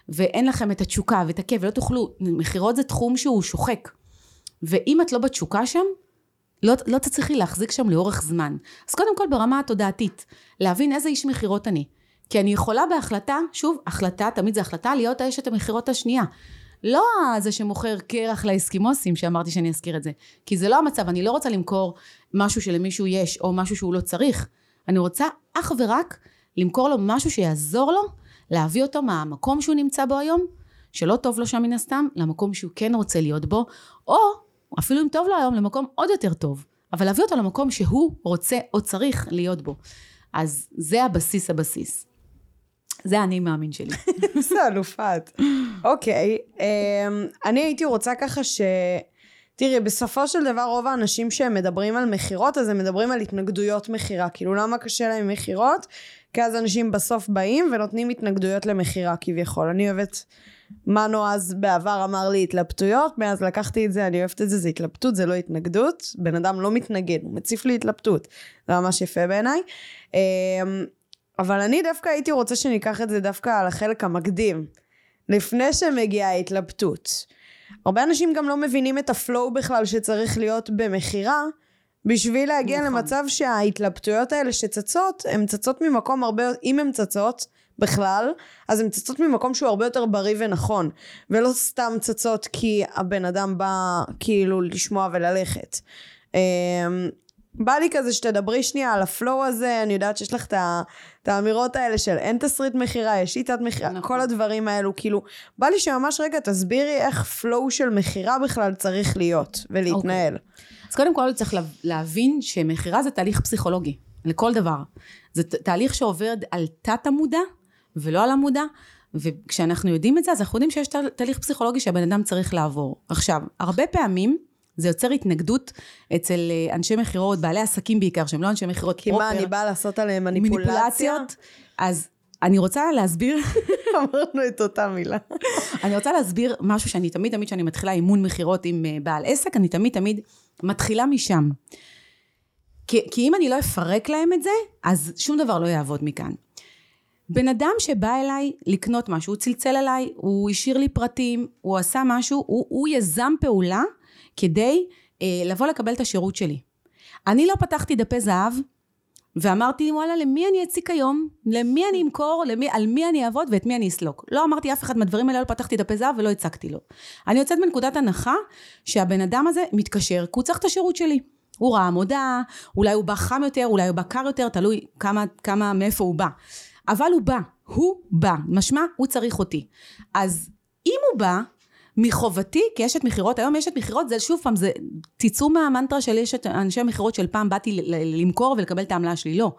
ואין לכם את התשוקה ואת הכיף ולא תוכלו, מכירות זה תחום שהוא שוחק. ואם את לא בתשוקה שם, לא, לא תצליחי להחזיק שם לאורך זמן. אז קודם כל ברמה התודעתית, להבין איזה איש מכירות אני. כי אני יכולה בהחלטה, שוב, החלטה, תמיד זה החלטה, להיות האשת המכירות השנייה. לא זה שמוכר קרח לאסקימוסים, שאמרתי שאני אזכיר את זה. כי זה לא המצב, אני לא רוצה למכור משהו שלמישהו יש, או משהו שהוא לא צריך. אני רוצה אך ורק למכור לו משהו שיעזור לו להביא אותו מהמקום שהוא נמצא בו היום, שלא טוב לו שם מן הסתם, למקום שהוא כן רוצה להיות בו, או אפילו אם טוב לו היום, למקום עוד יותר טוב. אבל להביא אותו למקום שהוא רוצה או צריך להיות בו. אז זה הבסיס הבסיס. זה האני מאמין שלי. *laughs* איזה אלופה את. אוקיי, אמ, אני הייתי רוצה ככה ש... תראי, בסופו של דבר רוב האנשים שהם מדברים על מכירות, אז הם מדברים על התנגדויות מכירה. כאילו, למה קשה להם מכירות? כי אז אנשים בסוף באים ונותנים התנגדויות למכירה כביכול. אני אוהבת מנו אז בעבר אמר לי התלבטויות, מאז לקחתי את זה, אני אוהבת את זה, זה התלבטות, זה לא התנגדות. בן אדם לא מתנגד, הוא מציף לי התלבטות. זה ממש יפה בעיניי. אמ, אבל אני דווקא הייתי רוצה שניקח את זה דווקא על החלק המקדים, לפני שמגיעה ההתלבטות. הרבה אנשים גם לא מבינים את הפלואו בכלל שצריך להיות במכירה, בשביל להגיע נכון. למצב שההתלבטויות האלה שצצות, הן צצות ממקום הרבה, אם הן צצות, בכלל, אז הן צצות ממקום שהוא הרבה יותר בריא ונכון, ולא סתם צצות כי הבן אדם בא כאילו לשמוע וללכת. אמ, בא לי כזה שתדברי שנייה על הפלואו הזה, אני יודעת שיש לך את האמירות האלה של אין תסריט מכירה, יש שיטת מכירה, נכון. כל הדברים האלו, כאילו, בא לי שממש רגע תסבירי איך פלואו של מכירה בכלל צריך להיות ולהתנהל. אוקיי. אז קודם כל צריך להבין שמכירה זה תהליך פסיכולוגי, לכל דבר. זה תהליך שעובר על תת המודע, ולא על המודע, וכשאנחנו יודעים את זה, אז אנחנו יודעים שיש תהליך פסיכולוגי שהבן אדם צריך לעבור. עכשיו, הרבה פעמים זה יוצר התנגדות אצל אה, אנשי מכירות, בעלי עסקים בעיקר, שהם לא אנשי מכירות פרופר. כי מה, אני באה לעשות עליהם מניפולציה? מניפולציות. אז אני רוצה להסביר... *laughs* אמרנו את אותה מילה. אני רוצה להסביר משהו שאני תמיד תמיד כשאני מתחילה אימון מכירות עם אה, בעל עסק, אני תמיד תמיד מתחילה משם. כי, כי אם אני לא אפרק להם את זה, אז שום דבר לא יעבוד מכאן. בן אדם שבא אליי לקנות משהו, הוא צלצל אליי, הוא השאיר לי פרטים, הוא עשה משהו, הוא, הוא יזם פעולה כדי אה, לבוא לקבל את השירות שלי. אני לא פתחתי דפי זהב, ואמרתי וואלה למי אני אציק היום, למי אני אמכור, למי, על מי אני אעבוד ואת מי אני אסלוק. לא אמרתי אף אחד מהדברים האלה, לא פתחתי דפי זהב ולא הצקתי לו. אני יוצאת מנקודת הנחה שהבן אדם הזה מתקשר כי הוא צריך את השירות שלי. הוא ראה מודעה, אולי הוא בא חם יותר, אולי הוא בא קר יותר, תלוי כמה, כמה, מאיפה הוא בא. אבל הוא בא, הוא בא, משמע הוא צריך אותי. אז אם הוא בא, מחובתי כאשת מכירות, היום אשת מכירות זה שוב פעם, זה, תצאו מהמנטרה של אשת אנשי המכירות של פעם באתי למכור ולקבל את העמלה שלי, לא.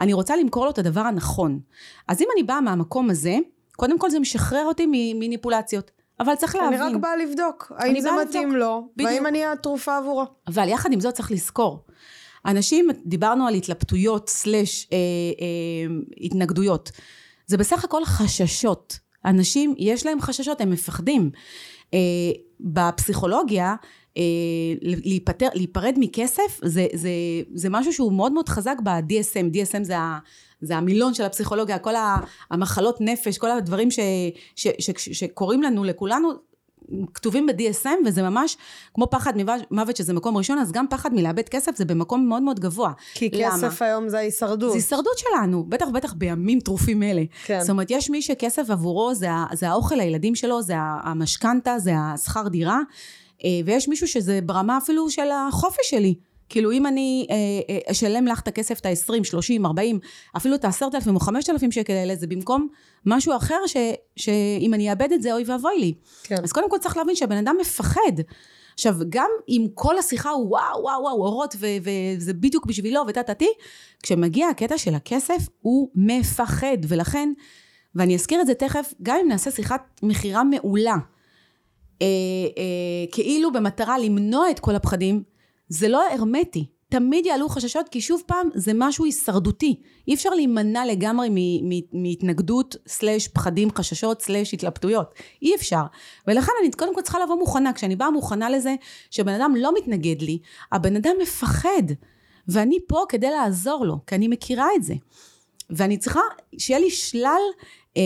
אני רוצה למכור לו את הדבר הנכון. אז אם אני באה מהמקום הזה, קודם כל זה משחרר אותי מניפולציות. אבל צריך להבין. אני רק באה לבדוק, האם זה מתאים לבדוק. לו, בדיוק. והאם אני התרופה עבורו. אבל יחד עם זאת צריך לזכור, אנשים, דיברנו על התלבטויות סלש אה, אה, התנגדויות. זה בסך הכל חששות. אנשים, יש להם חששות, הם מפחדים. אה, בפסיכולוגיה, אה, להיפטר, להיפרד מכסף, זה, זה, זה משהו שהוא מאוד מאוד חזק ב-DSM. DSM זה, ה, זה המילון של הפסיכולוגיה, כל המחלות נפש, כל הדברים ש, ש, ש, שקורים לנו, לכולנו, כתובים ב-DSM וזה ממש כמו פחד מוות שזה מקום ראשון אז גם פחד מלאבד כסף זה במקום מאוד מאוד גבוה. כי למה? כסף היום זה ההישרדות. זה הישרדות שלנו בטח בטח בימים טרופים אלה. כן. זאת אומרת יש מי שכסף עבורו זה, זה האוכל לילדים שלו זה המשכנתה זה השכר דירה אה, ויש מישהו שזה ברמה אפילו של החופש שלי. כאילו אם אני אה, אה, אשלם לך את הכסף, את ה-20, 30, 40, אפילו את ה-10,000 או 5,000 שקל האלה, זה במקום משהו אחר ש, שאם אני אאבד את זה, אוי ואבוי לי. כן. אז קודם כל צריך להבין שהבן אדם מפחד. עכשיו, גם אם כל השיחה הוא וואו, וואו, וואו, אורות, וזה בדיוק בשבילו, וטה-טה-טי, כשמגיע הקטע של הכסף, הוא מפחד, ולכן, ואני אזכיר את זה תכף, גם אם נעשה שיחת מכירה מעולה, אה, אה, כאילו במטרה למנוע את כל הפחדים, זה לא הרמטי. תמיד יעלו חששות, כי שוב פעם, זה משהו הישרדותי. אי אפשר להימנע לגמרי מהתנגדות, סלש פחדים, חששות, סלש התלבטויות. אי אפשר. ולכן אני קודם כל צריכה לבוא מוכנה. כשאני באה מוכנה לזה, שבן אדם לא מתנגד לי, הבן אדם מפחד. ואני פה כדי לעזור לו, כי אני מכירה את זה. ואני צריכה שיהיה לי שלל אה,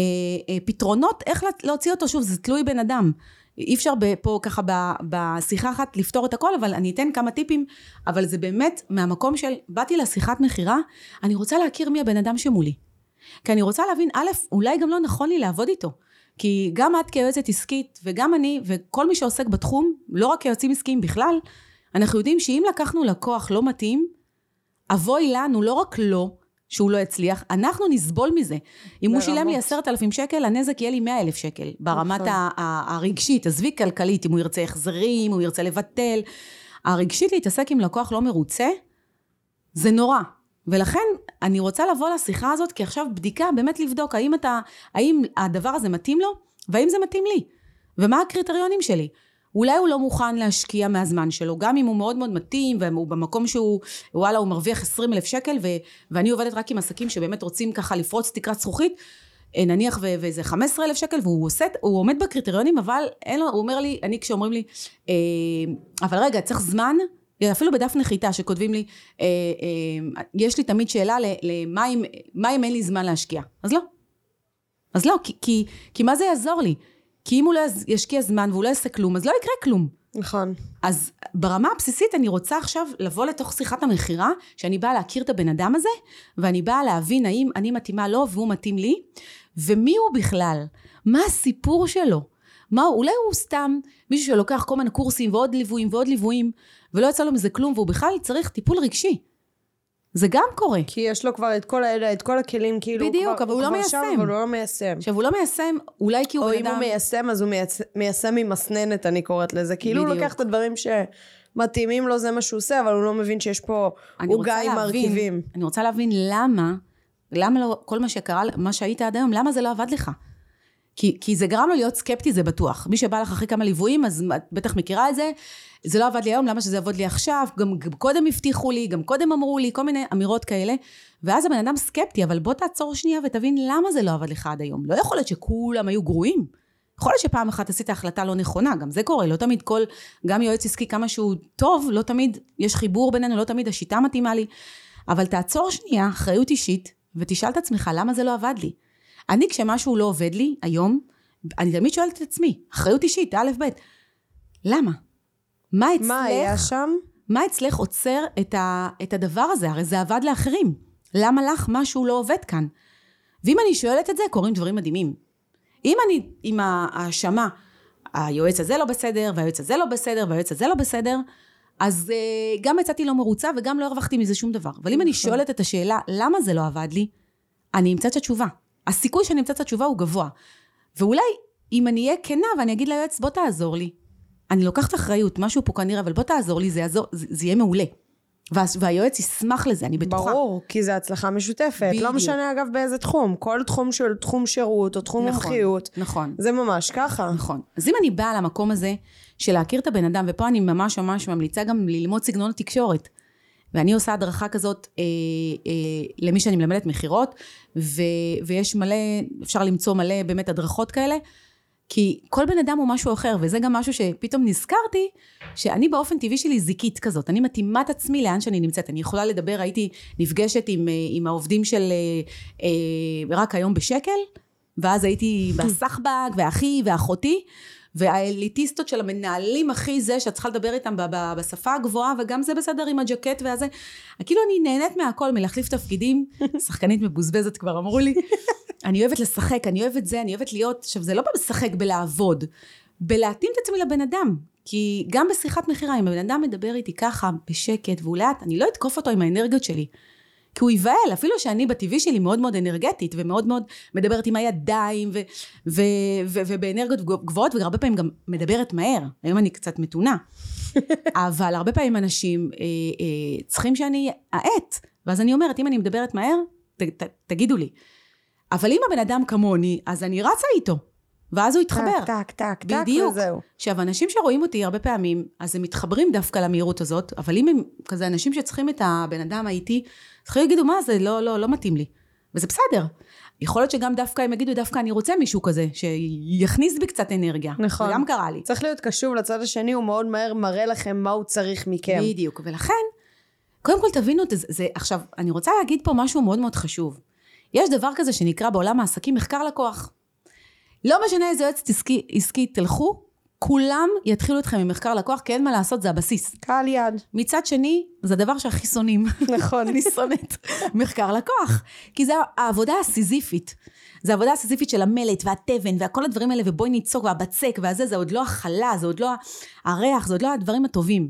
אה, פתרונות איך להוציא אותו. שוב, זה תלוי בן אדם. אי אפשר פה ככה בשיחה אחת לפתור את הכל, אבל אני אתן כמה טיפים, אבל זה באמת מהמקום של, באתי לשיחת מכירה, אני רוצה להכיר מי הבן אדם שמולי. כי אני רוצה להבין, א', אולי גם לא נכון לי לעבוד איתו. כי גם את כיועצת עסקית, וגם אני, וכל מי שעוסק בתחום, לא רק כיועצים עסקיים בכלל, אנחנו יודעים שאם לקחנו לקוח לא מתאים, אבוי לנו, לא רק לא, שהוא לא יצליח, אנחנו נסבול מזה. אם הוא שילם לי עשרת אלפים שקל, הנזק יהיה לי מאה אלף שקל. ברמת נכון. הרגשית, עזבי כלכלית, אם הוא ירצה החזרים, הוא ירצה לבטל. הרגשית להתעסק עם לקוח לא מרוצה, זה נורא. ולכן אני רוצה לבוא לשיחה הזאת, כי עכשיו בדיקה, באמת לבדוק האם, אתה, האם הדבר הזה מתאים לו, והאם זה מתאים לי. ומה הקריטריונים שלי. אולי הוא לא מוכן להשקיע מהזמן שלו, גם אם הוא מאוד מאוד מתאים, והוא במקום שהוא, וואלה, הוא מרוויח 20 אלף שקל, ו, ואני עובדת רק עם עסקים שבאמת רוצים ככה לפרוץ תקרת זכוכית, אה, נניח ואיזה 15 אלף שקל, והוא עושה, הוא עומד בקריטריונים, אבל אין לו, הוא אומר לי, אני כשאומרים לי, אה, אבל רגע, צריך זמן, אפילו בדף נחיתה שכותבים לי, אה, אה, יש לי תמיד שאלה למה אם אין לי זמן להשקיע? אז לא. אז לא, כי, כי, כי מה זה יעזור לי? כי אם הוא לא ישקיע זמן והוא לא יעשה כלום, אז לא יקרה כלום. נכון. אז ברמה הבסיסית אני רוצה עכשיו לבוא לתוך שיחת המכירה, שאני באה להכיר את הבן אדם הזה, ואני באה להבין האם אני מתאימה לו והוא מתאים לי, ומי הוא בכלל? מה הסיפור שלו? מה הוא? אולי הוא סתם מישהו שלוקח כל מיני קורסים ועוד ליוויים ועוד ליוויים, ולא יצא לו מזה כלום, והוא בכלל צריך טיפול רגשי. זה גם קורה. כי יש לו כבר את כל האלה, את כל הכלים, כאילו, בדיוק, כבר, אבל הוא לא מיישם. שם, אבל הוא לא מיישם. עכשיו, הוא לא מיישם, אולי כי הוא בן אדם... או אם הוא מיישם, אז הוא מיישם, מיישם ממסננת, אני קוראת לזה. כאילו הוא לוקח את הדברים שמתאימים לו, זה מה שהוא עושה, אבל הוא לא מבין שיש פה עוגה עם מרכיבים. אני רוצה להבין למה, למה לא, כל מה שקרה, מה שהיית עד היום, למה זה לא עבד לך? כי, כי זה גרם לו להיות סקפטי, זה בטוח. מי שבא לך אחרי כמה ליוויים, אז את בטח מכירה את זה. זה לא עבד לי היום, למה שזה יעבוד לי עכשיו? גם, גם קודם הבטיחו לי, גם קודם אמרו לי, כל מיני אמירות כאלה. ואז הבן אדם סקפטי, אבל בוא תעצור שנייה ותבין למה זה לא עבד לך עד היום. לא יכול להיות שכולם היו גרועים. יכול להיות שפעם אחת עשית החלטה לא נכונה, גם זה קורה, לא תמיד כל, גם יועץ עסקי כמה שהוא טוב, לא תמיד יש חיבור בינינו, לא תמיד השיטה מתאימה לי. אבל תעצור שנייה, אחריות אישית, ותשאל את עצמך למה זה לא עבד לי. אני כשמשהו לא עובד לי היום, אני תמיד שואלת את עצמי, אחריות אישית, א', ב', למה? מה אצלך? מה היה שם? מה אצלך עוצר את, ה, את הדבר הזה? הרי זה עבד לאחרים. למה לך משהו לא עובד כאן? ואם אני שואלת את זה, קורים דברים מדהימים. אם אני עם ההאשמה, היועץ הזה לא בסדר, והיועץ הזה לא בסדר, והיועץ הזה לא בסדר, אז uh, גם יצאתי לא מרוצה וגם לא הרווחתי מזה שום דבר. אבל אם אני נכון. שואלת את השאלה, למה זה לא עבד לי? אני אמצא את התשובה. הסיכוי שאני אמצא את התשובה הוא גבוה. ואולי אם אני אהיה כנה ואני אגיד ליועץ, בוא תעזור לי. אני לוקחת אחריות, משהו פה כנראה, אבל בוא תעזור לי, זה, יעזור, זה, זה יהיה מעולה. וה, והיועץ ישמח לזה, אני בטוחה. ברור, כי זה הצלחה משותפת. בדיוק. לא משנה אגב באיזה תחום. כל תחום של תחום שירות או תחום נכון, מומחיות. נכון. זה ממש ככה. נכון. אז אם אני באה למקום הזה של להכיר את הבן אדם, ופה אני ממש ממש ממליצה גם ללמוד סגנון התקשורת. ואני עושה הדרכה כזאת אה, אה, למי שאני מלמדת מכירות, ו- ויש מלא, אפשר למצוא מלא באמת הדרכות כאלה, כי כל בן אדם הוא משהו אחר, וזה גם משהו שפתאום נזכרתי, שאני באופן טבעי שלי זיקית כזאת, אני מתאימה את עצמי לאן שאני נמצאת, אני יכולה לדבר, הייתי נפגשת עם, אה, עם העובדים של אה, אה, רק היום בשקל, ואז הייתי *laughs* בסחבק, ואחי, ואחותי, והאליטיסטות של המנהלים הכי זה שאת צריכה לדבר איתם בשפה הגבוהה וגם זה בסדר עם הג'קט והזה. כאילו אני נהנית מהכל מלהחליף תפקידים. *laughs* שחקנית מבוזבזת כבר אמרו לי. אני אוהבת לשחק אני אוהבת זה אני אוהבת להיות עכשיו זה לא בלשחק בלעבוד. בלהתאים את עצמי לבן אדם. כי גם בשיחת מכירה אם הבן אדם מדבר איתי ככה בשקט והוא לאט אני לא אתקוף אותו עם האנרגיות שלי כי הוא ייבהל, אפילו שאני בטבעי שלי מאוד מאוד אנרגטית ומאוד מאוד מדברת עם הידיים ו- ו- ו- ובאנרגיות גבוהות והרבה פעמים גם מדברת מהר, היום אני קצת מתונה. *laughs* אבל הרבה פעמים אנשים אה, אה, צריכים שאני אאט, ואז אני אומרת, אם אני מדברת מהר, ת, ת, תגידו לי. אבל אם הבן אדם כמוני, אז אני רצה איתו, ואז הוא יתחבר. טק, טק, טק, טק, בדיוק. וזהו. עכשיו, אנשים שרואים אותי הרבה פעמים, אז הם מתחברים דווקא למהירות הזאת, אבל אם הם כזה אנשים שצריכים את הבן אדם האיטי, צריכים להגידו, מה זה, לא, לא, לא מתאים לי. וזה בסדר. יכול להיות שגם דווקא הם יגידו, דווקא אני רוצה מישהו כזה, שיכניס בי קצת אנרגיה. נכון. זה גם קרה לי. צריך להיות קשוב לצד השני, הוא מאוד מהר מראה לכם מה הוא צריך מכם. בדיוק. ולכן, קודם כל תבינו את זה, זה. עכשיו, אני רוצה להגיד פה משהו מאוד מאוד חשוב. יש דבר כזה שנקרא בעולם העסקים מחקר לקוח. לא משנה איזה יועצת עסקי, עסקי תלכו, כולם יתחילו אתכם עם מחקר לקוח, כי אין מה לעשות, זה הבסיס. קהל יד. מצד שני, זה הדבר שהכי שונאים. נכון. *laughs* אני שונאת מחקר לקוח. כי זה העבודה הסיזיפית. זה העבודה הסיזיפית של המלט והתבן וכל הדברים האלה, ובואי ניצוק והבצק והזה, זה עוד לא החלה, זה עוד לא הריח, זה עוד לא הדברים הטובים.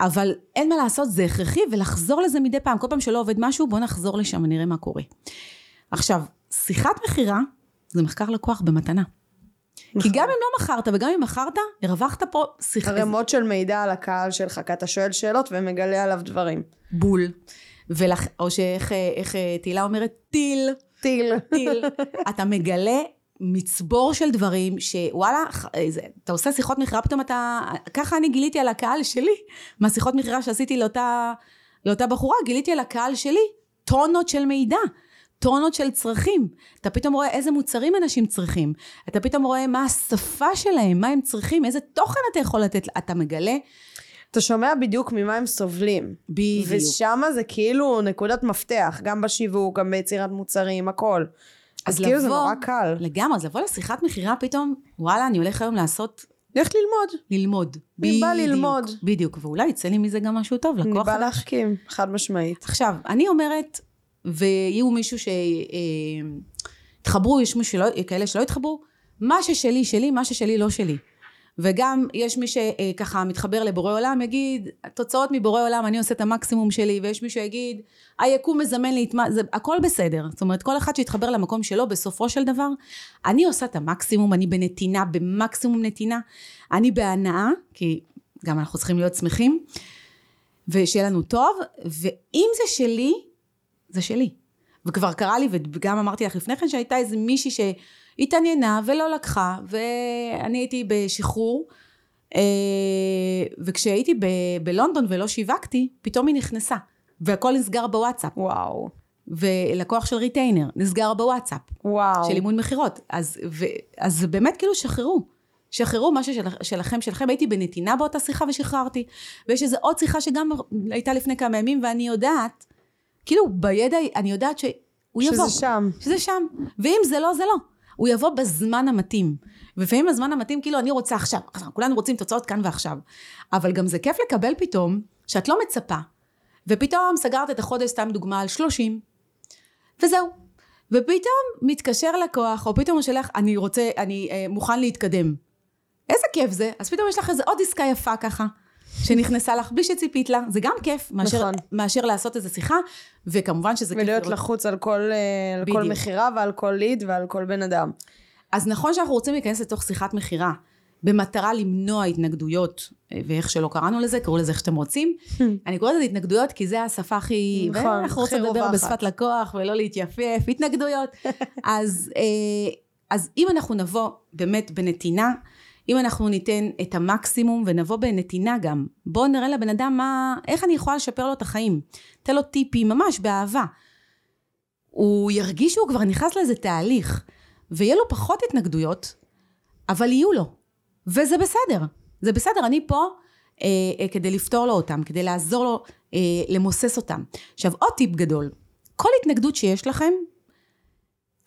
אבל אין מה לעשות, זה הכרחי, ולחזור לזה מדי פעם. כל פעם שלא עובד משהו, בוא נחזור לשם ונראה מה קורה. עכשיו, שיחת מכירה זה מחקר לקוח במתנה. כי גם אם לא מכרת וגם אם מכרת, הרווחת פה שיחה. ערימות של מידע על הקהל שלך, כי אתה שואל שאלות ומגלה עליו דברים. בול. ולכ... או שאיך איך, אה, תהילה אומרת, טיל, טיל. טיל. *laughs* אתה מגלה מצבור של דברים שוואלה, ח- זה- אתה עושה שיחות מכירה, פתאום אתה... ככה אני גיליתי על הקהל שלי, מהשיחות מכירה שעשיתי לאותה, לאותה בחורה, גיליתי על הקהל שלי טונות של מידע. טונות של צרכים. אתה פתאום רואה איזה מוצרים אנשים צריכים. אתה פתאום רואה מה השפה שלהם, מה הם צריכים, איזה תוכן אתה יכול לתת. אתה מגלה אתה שומע בדיוק ממה הם סובלים. בדיוק. ושם זה כאילו נקודת מפתח, גם בשיווק, גם ביצירת מוצרים, הכל. אז, אז כאילו זה לבוא- נורא קל. לגמרי, אז לבוא לשיחת מכירה פתאום, וואלה, אני הולך היום לעשות, לך ללמוד. ללמוד. אני בא תלמוד. בדיוק, ואולי יצא לי מזה גם משהו טוב, אני לקוח באה חדש. להחכים, חד משמעית. עכשיו, אני אומרת, ויהיו מישהו ש... אה, יש מישהו שלא, כאלה שלא יתחברו, מה ששלי, שלי, מה ששלי, לא שלי. וגם יש מי שככה מתחבר לבורא עולם, יגיד, תוצאות מבורא עולם, אני עושה את המקסימום שלי, ויש מי שיגיד, היקום מזמן לי את מה, זה הכל בסדר. זאת אומרת, כל אחד שיתחבר למקום שלו, בסופו של דבר, אני עושה את המקסימום, אני בנתינה, במקסימום נתינה, אני בהנאה, כי גם אנחנו צריכים להיות שמחים, ושיהיה לנו טוב, ואם זה שלי, זה שלי. וכבר קרה לי, וגם אמרתי לך לפני כן, שהייתה איזה מישהי שהתעניינה ולא לקחה, ואני הייתי בשחרור, אה, וכשהייתי ב- בלונדון ולא שיווקתי, פתאום היא נכנסה, והכל נסגר בוואטסאפ. וואו. ולקוח של retainer, נסגר בוואטסאפ, וואו. של אימון מכירות. אז, ו, אז באמת כאילו שחררו. שחררו מה ששל, שלכם, שלכם. הייתי בנתינה באותה שיחה ושחררתי. ויש איזו עוד שיחה שגם הייתה לפני כמה ימים, ואני יודעת, כאילו בידע, אני יודעת שהוא הוא יבוא. שזה שם. שזה שם. ואם זה לא, זה לא. הוא יבוא בזמן המתאים. ולפעמים בזמן המתאים, כאילו, אני רוצה עכשיו. עכשיו, כולנו רוצים תוצאות כאן ועכשיו. אבל גם זה כיף לקבל פתאום, שאת לא מצפה. ופתאום סגרת את החודש, סתם דוגמה, על 30. וזהו. ופתאום מתקשר לקוח, או פתאום הוא שולח, אני רוצה, אני אה, מוכן להתקדם. איזה כיף זה. אז פתאום יש לך איזה עוד עסקה יפה ככה. שנכנסה לך בלי שציפית לה, זה גם כיף, מאשר, נכון. מאשר לעשות איזו שיחה, וכמובן שזה כיף ולהיות לחוץ על כל, אה, על כל. מכירה ועל כל ליד ועל כל בן אדם. אז נכון שאנחנו רוצים להיכנס לתוך שיחת מכירה, במטרה למנוע התנגדויות, ואיך שלא קראנו לזה, קראו לזה איך שאתם רוצים. *laughs* אני קוראת לזה התנגדויות כי זה השפה הכי... נכון, אנחנו רוצים לדבר. בשפת לקוח ולא להתייפייף, התנגדויות. *laughs* אז, אה, אז אם אנחנו נבוא באמת בנתינה, אם אנחנו ניתן את המקסימום ונבוא בנתינה גם, בואו נראה לבן אדם מה, איך אני יכולה לשפר לו את החיים. תן לו טיפים, ממש באהבה. הוא ירגיש שהוא כבר נכנס לאיזה תהליך, ויהיה לו פחות התנגדויות, אבל יהיו לו. וזה בסדר. זה בסדר, אני פה אה, אה, כדי לפתור לו אותם, כדי לעזור לו אה, למוסס אותם. עכשיו, עוד טיפ גדול. כל התנגדות שיש לכם,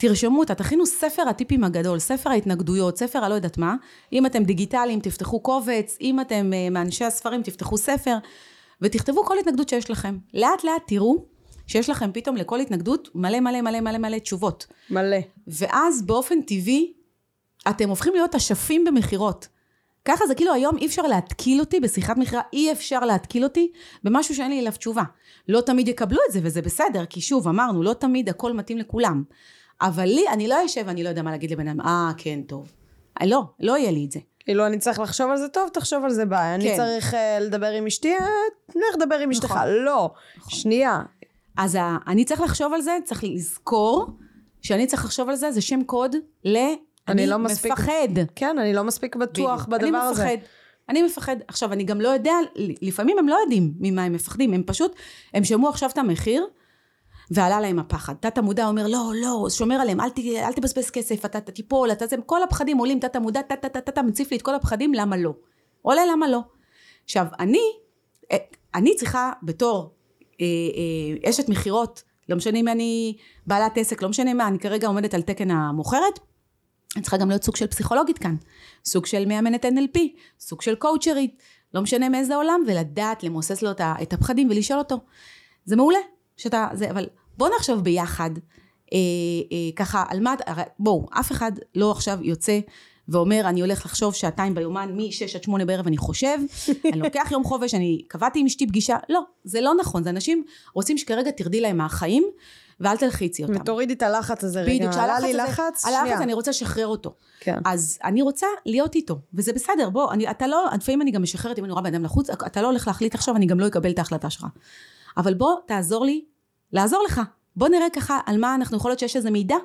תרשמו אותה, תכינו ספר הטיפים הגדול, ספר ההתנגדויות, ספר הלא יודעת מה. אם אתם דיגיטליים, תפתחו קובץ, אם אתם אה, מאנשי הספרים, תפתחו ספר, ותכתבו כל התנגדות שיש לכם. לאט לאט תראו שיש לכם פתאום לכל התנגדות מלא מלא מלא מלא מלא תשובות. מלא. ואז באופן טבעי, אתם הופכים להיות אשפים במכירות. ככה זה כאילו היום אי אפשר להתקיל אותי בשיחת מכירה, אי אפשר להתקיל אותי במשהו שאין לי אליו תשובה. לא תמיד יקבלו את זה וזה בסדר, כי שוב אמרנו, לא תמיד הכל מתאים לכולם. אבל לי, אני לא אשב ואני לא יודע מה להגיד לבן אדם, אה, כן, טוב. אה, לא, לא יהיה לי את זה. כאילו, אני צריך לחשוב על זה טוב, תחשוב על זה ביי. אני כן. צריך אה, לדבר עם אשתי, אה, לך לדבר עם אשתך. נכון. לא. שנייה. אז ה- אני צריך לחשוב על זה, צריך לזכור שאני צריך לחשוב על זה, זה שם קוד ל... אני לא מספיק- מפחד. כן, אני לא מספיק בטוח בדיוק. בדבר אני הזה. מפחד. אני מפחד. עכשיו, אני גם לא יודע, לפעמים הם לא יודעים ממה הם מפחדים, הם פשוט, הם שמעו עכשיו את המחיר, ועלה להם הפחד. תת המודע אומר, לא, לא, שומר עליהם, אל, ת, אל תבזבז כסף, אתה תיפול, אתה זה, כל הפחדים עולים, תת המודע, טה טה טה טה, מציף לי את כל הפחדים, למה לא? עולה, למה לא? עכשיו, אני, אה, אני צריכה בתור אה, אה, אשת מכירות, לא משנה אם אני בעלת עסק, לא משנה מה, אני כרגע עומדת על תקן המוכרת, אני צריכה גם להיות סוג של פסיכולוגית כאן, סוג של מאמנת NLP, סוג של קואוצ'רית, לא משנה מאיזה עולם, ולדעת למוסס לו את הפחדים ולשאול אותו. זה מעולה, שאתה, זה, אבל בואו נחשוב ביחד, אה, אה, ככה, על מה, בואו, אף אחד לא עכשיו יוצא ואומר, אני הולך לחשוב שעתיים ביומן, מ-6 עד 8 בערב אני חושב, אני *laughs* לוקח יום חופש, אני קבעתי עם אשתי פגישה, לא, זה לא נכון, זה אנשים רוצים שכרגע תרדי להם מהחיים, ואל תלחיצי אותם. ותורידי את הלחץ הזה רגע. בדיוק, עלה לי הזה- לחץ, הלחץ שנייה. אני רוצה לשחרר אותו. כן. אז אני רוצה להיות איתו, וזה בסדר, בוא, אני, אתה לא, לפעמים אני גם משחררת, אם אני רואה בן אדם לחוץ, אתה לא הולך להחליט עכשיו, אני גם לא אקבל את ההחלטה שלך. אבל בוא, תעזור לי, לעזור לך. בוא נראה ככה על מה אנחנו, יכול להיות שיש איזה מידע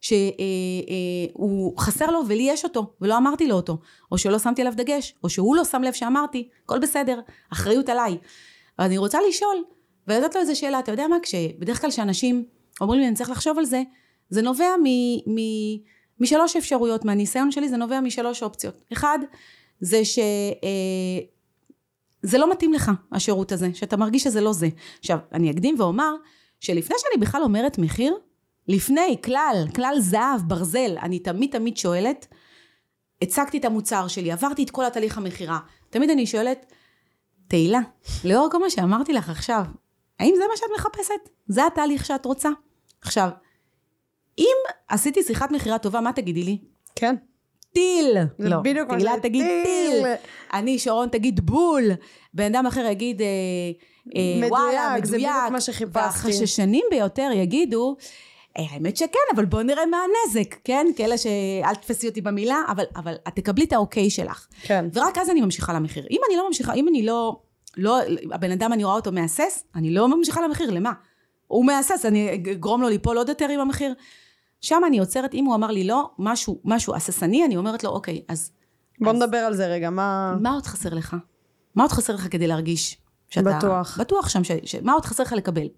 שהוא חסר לו ולי יש אותו, ולא אמרתי לו אותו, או שלא שמתי עליו דגש, או שהוא לא שם לב שאמרתי, הכל בסדר, אחריות עליי. אבל אני רוצה לשאול, ולתת לו איזה שאלה, אתה יודע מה, כשבדרך כלל שאנשים אומרים לי, אני צריך לחשוב על זה, זה נובע מ... מ משלוש אפשרויות, מהניסיון שלי זה נובע משלוש אופציות. אחד, זה ש... אה, זה לא מתאים לך, השירות הזה, שאתה מרגיש שזה לא זה. עכשיו, אני אקדים ואומר, שלפני שאני בכלל אומרת מחיר, לפני, כלל, כלל זהב, ברזל, אני תמיד תמיד שואלת, הצגתי את המוצר שלי, עברתי את כל התהליך המכירה, תמיד אני שואלת, תהילה, לאור כל מה שאמרתי לך עכשיו, האם זה מה שאת מחפשת? זה התהליך שאת רוצה? עכשיו, אם עשיתי שיחת מכירה טובה, מה תגידי לי? כן. טיל. לא, תהילה תגיד טיל. אני, שרון, תגיד בול. בן אדם אחר יגיד, אה, מדויק, וואלה, מדויק. זה בדיוק מה שחיפשתי. והחששנים ביותר יגידו, "אה, האמת שכן, אבל בואו נראה מה הנזק, כן? כאלה שאל תתפסי אותי במילה, אבל, אבל את תקבלי את האוקיי שלך. כן. ורק אז אני ממשיכה למחיר. אם אני לא ממשיכה, אם אני לא, לא, הבן אדם אני רואה אותו מהסס, אני לא ממשיכה למחיר, למה? הוא מהסס, אני אגרום לו ליפול עוד יותר עם המחיר. שם אני עוצרת, אם הוא אמר לי לא, משהו, משהו הססני, אני אומרת לו, אוקיי, אז בוא אז- נדבר על זה רגע, מה... מה עוד חסר לך? מה עוד חסר לך כדי להרגיש שאתה... בטוח. בטוח שם, ש, ש, מה עוד חסר לך לקבל?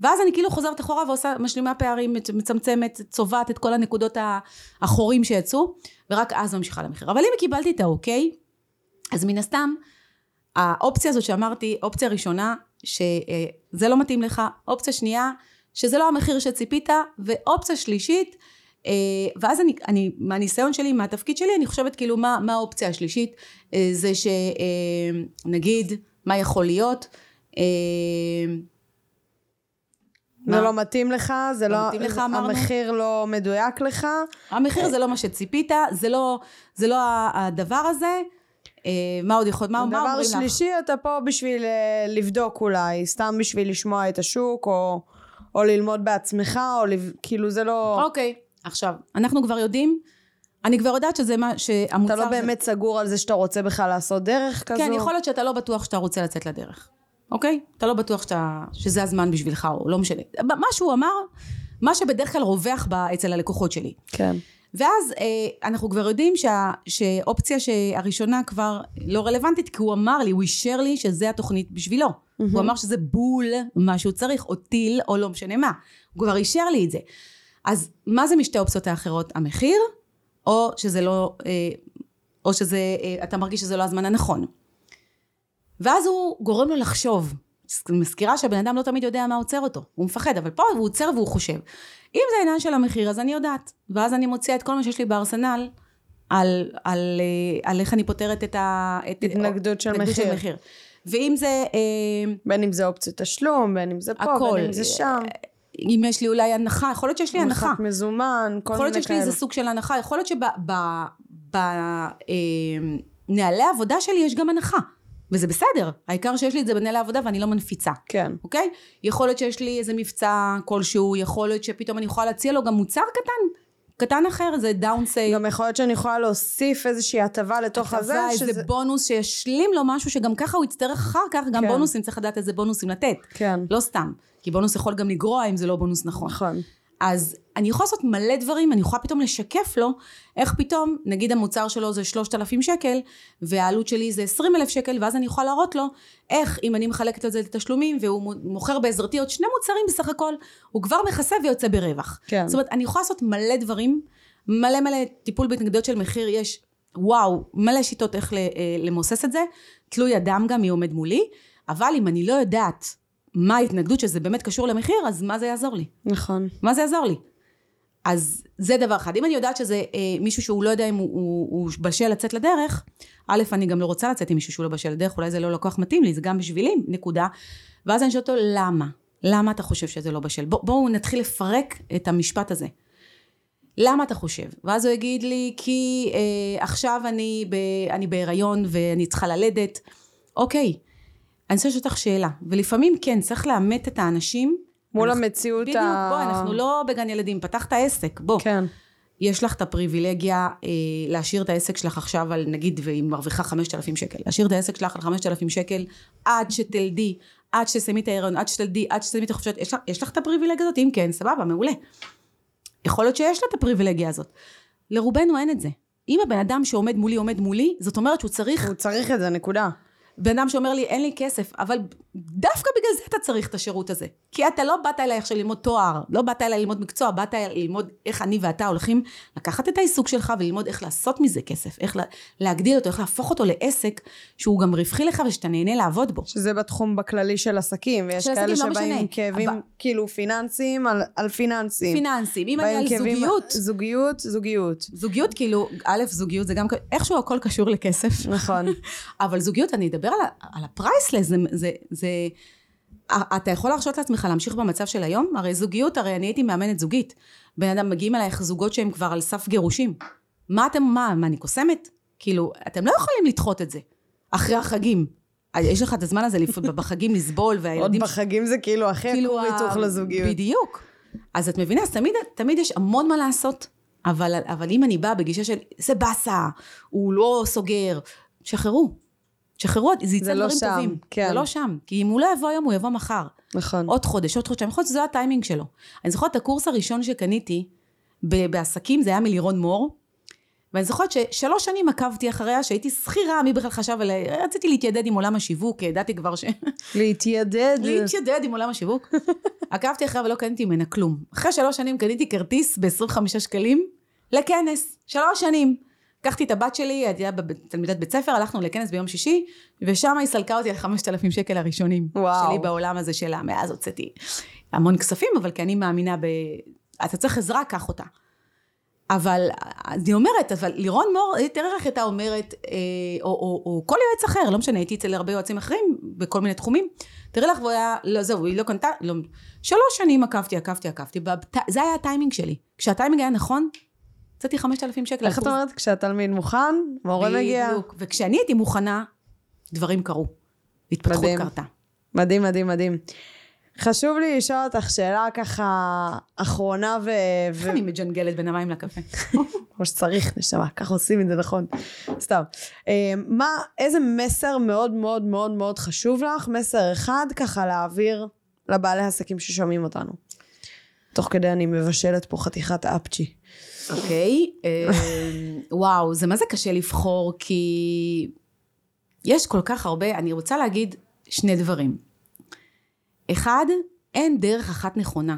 ואז אני כאילו חוזרת אחורה ועושה, משלימה פערים, מצ- מצמצמת, צובעת את כל הנקודות ה- החורים שיצאו, ורק אז ממשיכה למחיר. אבל אם קיבלתי את האוקיי, אז מן הסתם, האופציה הזאת שאמרתי, אופציה ראשונה, שזה לא מתאים לך, אופציה שנייה, שזה לא המחיר שציפית, ואופציה שלישית, אה, ואז אני, אני, מהניסיון שלי, מהתפקיד שלי, אני חושבת כאילו מה, מה האופציה השלישית, אה, זה שנגיד, מה יכול להיות, אה, זה? לא מתאים לך, זה לא לא, מתאים לך, אמרנו? המחיר לא מדויק לך. המחיר זה לא מה שציפית, זה לא, זה לא הדבר הזה, אה, מה עוד יכול, מה, מה דבר אומרים לך? שלישי, אתה פה בשביל אה, לבדוק אולי, סתם בשביל לשמוע את השוק, או, או ללמוד בעצמך, או. כאילו זה לא... אוקיי, עכשיו, אנחנו כבר יודעים, אני כבר יודעת שזה מה, שהמוצר... אתה לא באמת סגור על זה שאתה רוצה בכלל לעשות דרך כזו? כן, יכול להיות שאתה לא בטוח שאתה רוצה לצאת לדרך, אוקיי? אתה לא בטוח שאתה, שזה הזמן בשבילך, או לא משנה. מה שהוא אמר, מה שבדרך כלל רווח ב, אצל הלקוחות שלי. כן. ואז אה, אנחנו כבר יודעים שה, שאופציה הראשונה כבר לא רלוונטית, כי הוא אמר לי, הוא אישר לי שזה התוכנית בשבילו. הוא אמר שזה בול מה שהוא צריך, או טיל, או לא משנה מה. הוא כבר אישר לי את זה. אז מה זה משתי האופציות האחרות? המחיר, או שזה לא, אה, או שזה, אה, אתה מרגיש שזה לא הזמן הנכון. ואז הוא גורם לו לחשוב. מזכירה שהבן אדם לא תמיד יודע מה עוצר אותו, הוא מפחד, אבל פה הוא עוצר והוא חושב. אם זה העניין של המחיר, אז אני יודעת. ואז אני מוציאה את כל מה שיש לי בארסנל על, על, אה, על איך אני פותרת את ה... את, התנגדות של התנגדות מחיר. מחיר. ואם זה... בין אם זה אופציות תשלום, בין אם זה פה, הכל. בין אם זה שם. אם יש לי אולי הנחה, יכול להיות שיש לי הנחה. הנחת מזומן, כל יכול להיות מיני שיש לי איזה כאלה. סוג של הנחה, יכול להיות שבנהלי העבודה שלי יש גם הנחה. וזה בסדר, העיקר שיש לי את זה בנהלי העבודה ואני לא מנפיצה, כן. אוקיי? יכול להיות שיש לי איזה מבצע כלשהו, יכול להיות שפתאום אני יכולה להציע לו גם מוצר קטן, קטן אחר, זה דאונסייל. גם יכול להיות שאני יכולה להוסיף איזושהי הטבה לתוך הזה, איזה שזה... בונוס שישלים לו משהו שגם ככה הוא יצטרך אחר כך, גם כן. בונוסים, צריך לדעת איזה בונוסים לתת. כן. לא סתם, כי בונוס יכול גם לגרוע אם זה לא בונוס נכון. נכון. אז אני יכולה לעשות מלא דברים, אני יכולה פתאום לשקף לו איך פתאום, נגיד המוצר שלו זה 3,000 שקל, והעלות שלי זה 20,000 שקל, ואז אני יכולה להראות לו איך אם אני מחלקת את זה לתשלומים, והוא מוכר בעזרתי עוד שני מוצרים בסך הכל, הוא כבר מכסה ויוצא ברווח. כן. זאת אומרת, אני יכולה לעשות מלא דברים, מלא מלא טיפול בהתנגדויות של מחיר, יש וואו, מלא שיטות איך אה, למוסס את זה, תלוי אדם גם מי עומד מולי, אבל אם אני לא יודעת מה ההתנגדות שזה באמת קשור למחיר, אז מה זה יעזור לי? נכון. מה זה יעזור לי? אז זה דבר אחד. אם אני יודעת שזה אה, מישהו שהוא לא יודע אם הוא, הוא, הוא בשל לצאת לדרך, א', אני גם לא רוצה לצאת עם מישהו שהוא לא בשל לדרך, אולי זה לא לקוח מתאים לי, זה גם בשבילי, נקודה. ואז אני שואלת אותו, למה? למה אתה חושב שזה לא בשל? בוא, בואו נתחיל לפרק את המשפט הזה. למה אתה חושב? ואז הוא יגיד לי, כי אה, עכשיו אני, ב, אני בהיריון ואני צריכה ללדת. אוקיי, אני רוצה לשאול אותך שאלה, ולפעמים כן, צריך לאמת את האנשים. מול אנחנו- המציאות בדיוק, ה... בואי, אנחנו לא בגן ילדים, פתחת עסק, בוא. כן. יש לך את הפריבילגיה אה, להשאיר את העסק שלך עכשיו על, נגיד, והיא מרוויחה 5,000 שקל. להשאיר את העסק שלך על 5,000 שקל עד שתלדי, עד שתסיימי את ההיריון, עד שתלדי, עד שתסיימי את החופשות. יש, לך- יש לך את הפריבילגיה הזאת? אם כן, סבבה, מעולה. יכול להיות שיש לה את הפריבילגיה הזאת. לרובנו אין את זה. אם הבן אדם שעומד מולי עומד מולי, זאת אומרת שהוא צריך הוא צריך את זה, נקודה. בן אדם שאומר לי אין לי כסף, אבל דווקא בגלל זה אתה צריך את השירות הזה. כי אתה לא באת אליי עכשיו ללמוד תואר, לא באת אליי ללמוד מקצוע, באת אליי ללמוד איך אני ואתה הולכים לקחת את העיסוק שלך וללמוד איך לעשות מזה כסף, איך לה, להגדיל אותו, איך להפוך אותו לעסק שהוא גם רווחי לך ושאתה נהנה לעבוד בו. שזה בתחום בכללי של עסקים, ויש של כאלה עסקים, לא שבאים. עם כאבים אבל- כאילו פיננסיים על, על פיננסים. פיננסים, אם אני על זוגיות, זוגיות, זוגיות. זוגיות כאילו, א', זוגיות זה גם, איכשהו הכל קשור לכסף. נכון. *laughs* אבל זוגיות, אני אדבר על, ה- על הפרייסלס, זה, זה, זה... אתה יכול להרשות לעצמך להמשיך במצב של היום? הרי זוגיות, הרי אני הייתי מאמנת זוגית. בן אדם, מגיעים אלייך זוגות שהם כבר על סף גירושים. מה אתם, מה, מה, אני קוסמת? כאילו, אתם לא יכולים לדחות את זה. אחרי החגים. יש לך את הזמן הזה *laughs* בחגים לסבול, עוד והילדים... בחגים זה כאילו הכי כאילו, הכור היתוך לזוגיות. בדיוק. אז את מבינה, אז תמיד, תמיד יש המון מה לעשות, אבל, אבל אם אני באה בגישה של זה באסה, הוא לא סוגר, שחררו. שחררו, זה יצא לא דברים שם, טובים. כן. זה לא שם. כי אם הוא לא יבוא היום, הוא יבוא מחר. נכון. עוד חודש, עוד חודשיים, יכול להיות שזה הטיימינג שלו. אני זוכרת את הקורס הראשון שקניתי בעסקים, זה היה מלירון מור, ואני זוכרת ששלוש שנים עקבתי אחריה, שהייתי שכירה, מי בכלל חשב עליה, רציתי להתיידד עם עולם השיווק, ידעתי כבר ש... להתיידד. להתיידד עם עולם השיווק. *laughs* עקבתי אחריה ולא קניתי ממנה כלום. אחרי שלוש שנים קניתי כרטיס ב-25 שקלים לכנס. שלוש שנים. לקחתי את הבת שלי, הייתה תלמידת בית ספר, הלכנו לכנס ביום שישי, ושם היא סלקה אותי על 5,000 שקל הראשונים. וואו. שלי בעולם הזה שלה. מאז הוצאתי המון כספים, אבל כי אני מאמינה ב... אתה צריך עזרה, קח אותה. אבל אני אומרת, אבל לירון מור, תראה איך הייתה אומרת, אה, או, או, או כל יועץ אחר, לא משנה, הייתי אצל הרבה יועצים אחרים, בכל מיני תחומים, תראה לך, והוא היה, לא, זהו, היא לא קנתה, לא, שלוש שנים עקבתי, עקבתי, עקבתי, בת, זה היה הטיימינג שלי. כשהטיימינג היה נכון, יצאתי 5,000 שקל. איך את אומרת? כשהתלמיד מוכן, מורה מגיע. בדיוק, וכשאני הייתי מוכנה, דברים קרו. התפתחות מדהים. קרתה. מדהים, מדהים, מדהים. חשוב לי לשאול אותך שאלה ככה אחרונה ו... איך ו... אני מג'נגלת בין המים לקפה? *laughs* כמו שצריך, נשמה, ככה עושים את זה נכון. סתם. אה, מה, איזה מסר מאוד מאוד מאוד מאוד חשוב לך? מסר אחד ככה להעביר לבעלי עסקים ששומעים אותנו. תוך כדי אני מבשלת פה חתיכת אפצ'י. אוקיי, אה, וואו, זה מה זה קשה לבחור, כי יש כל כך הרבה, אני רוצה להגיד שני דברים. אחד, אין דרך אחת נכונה.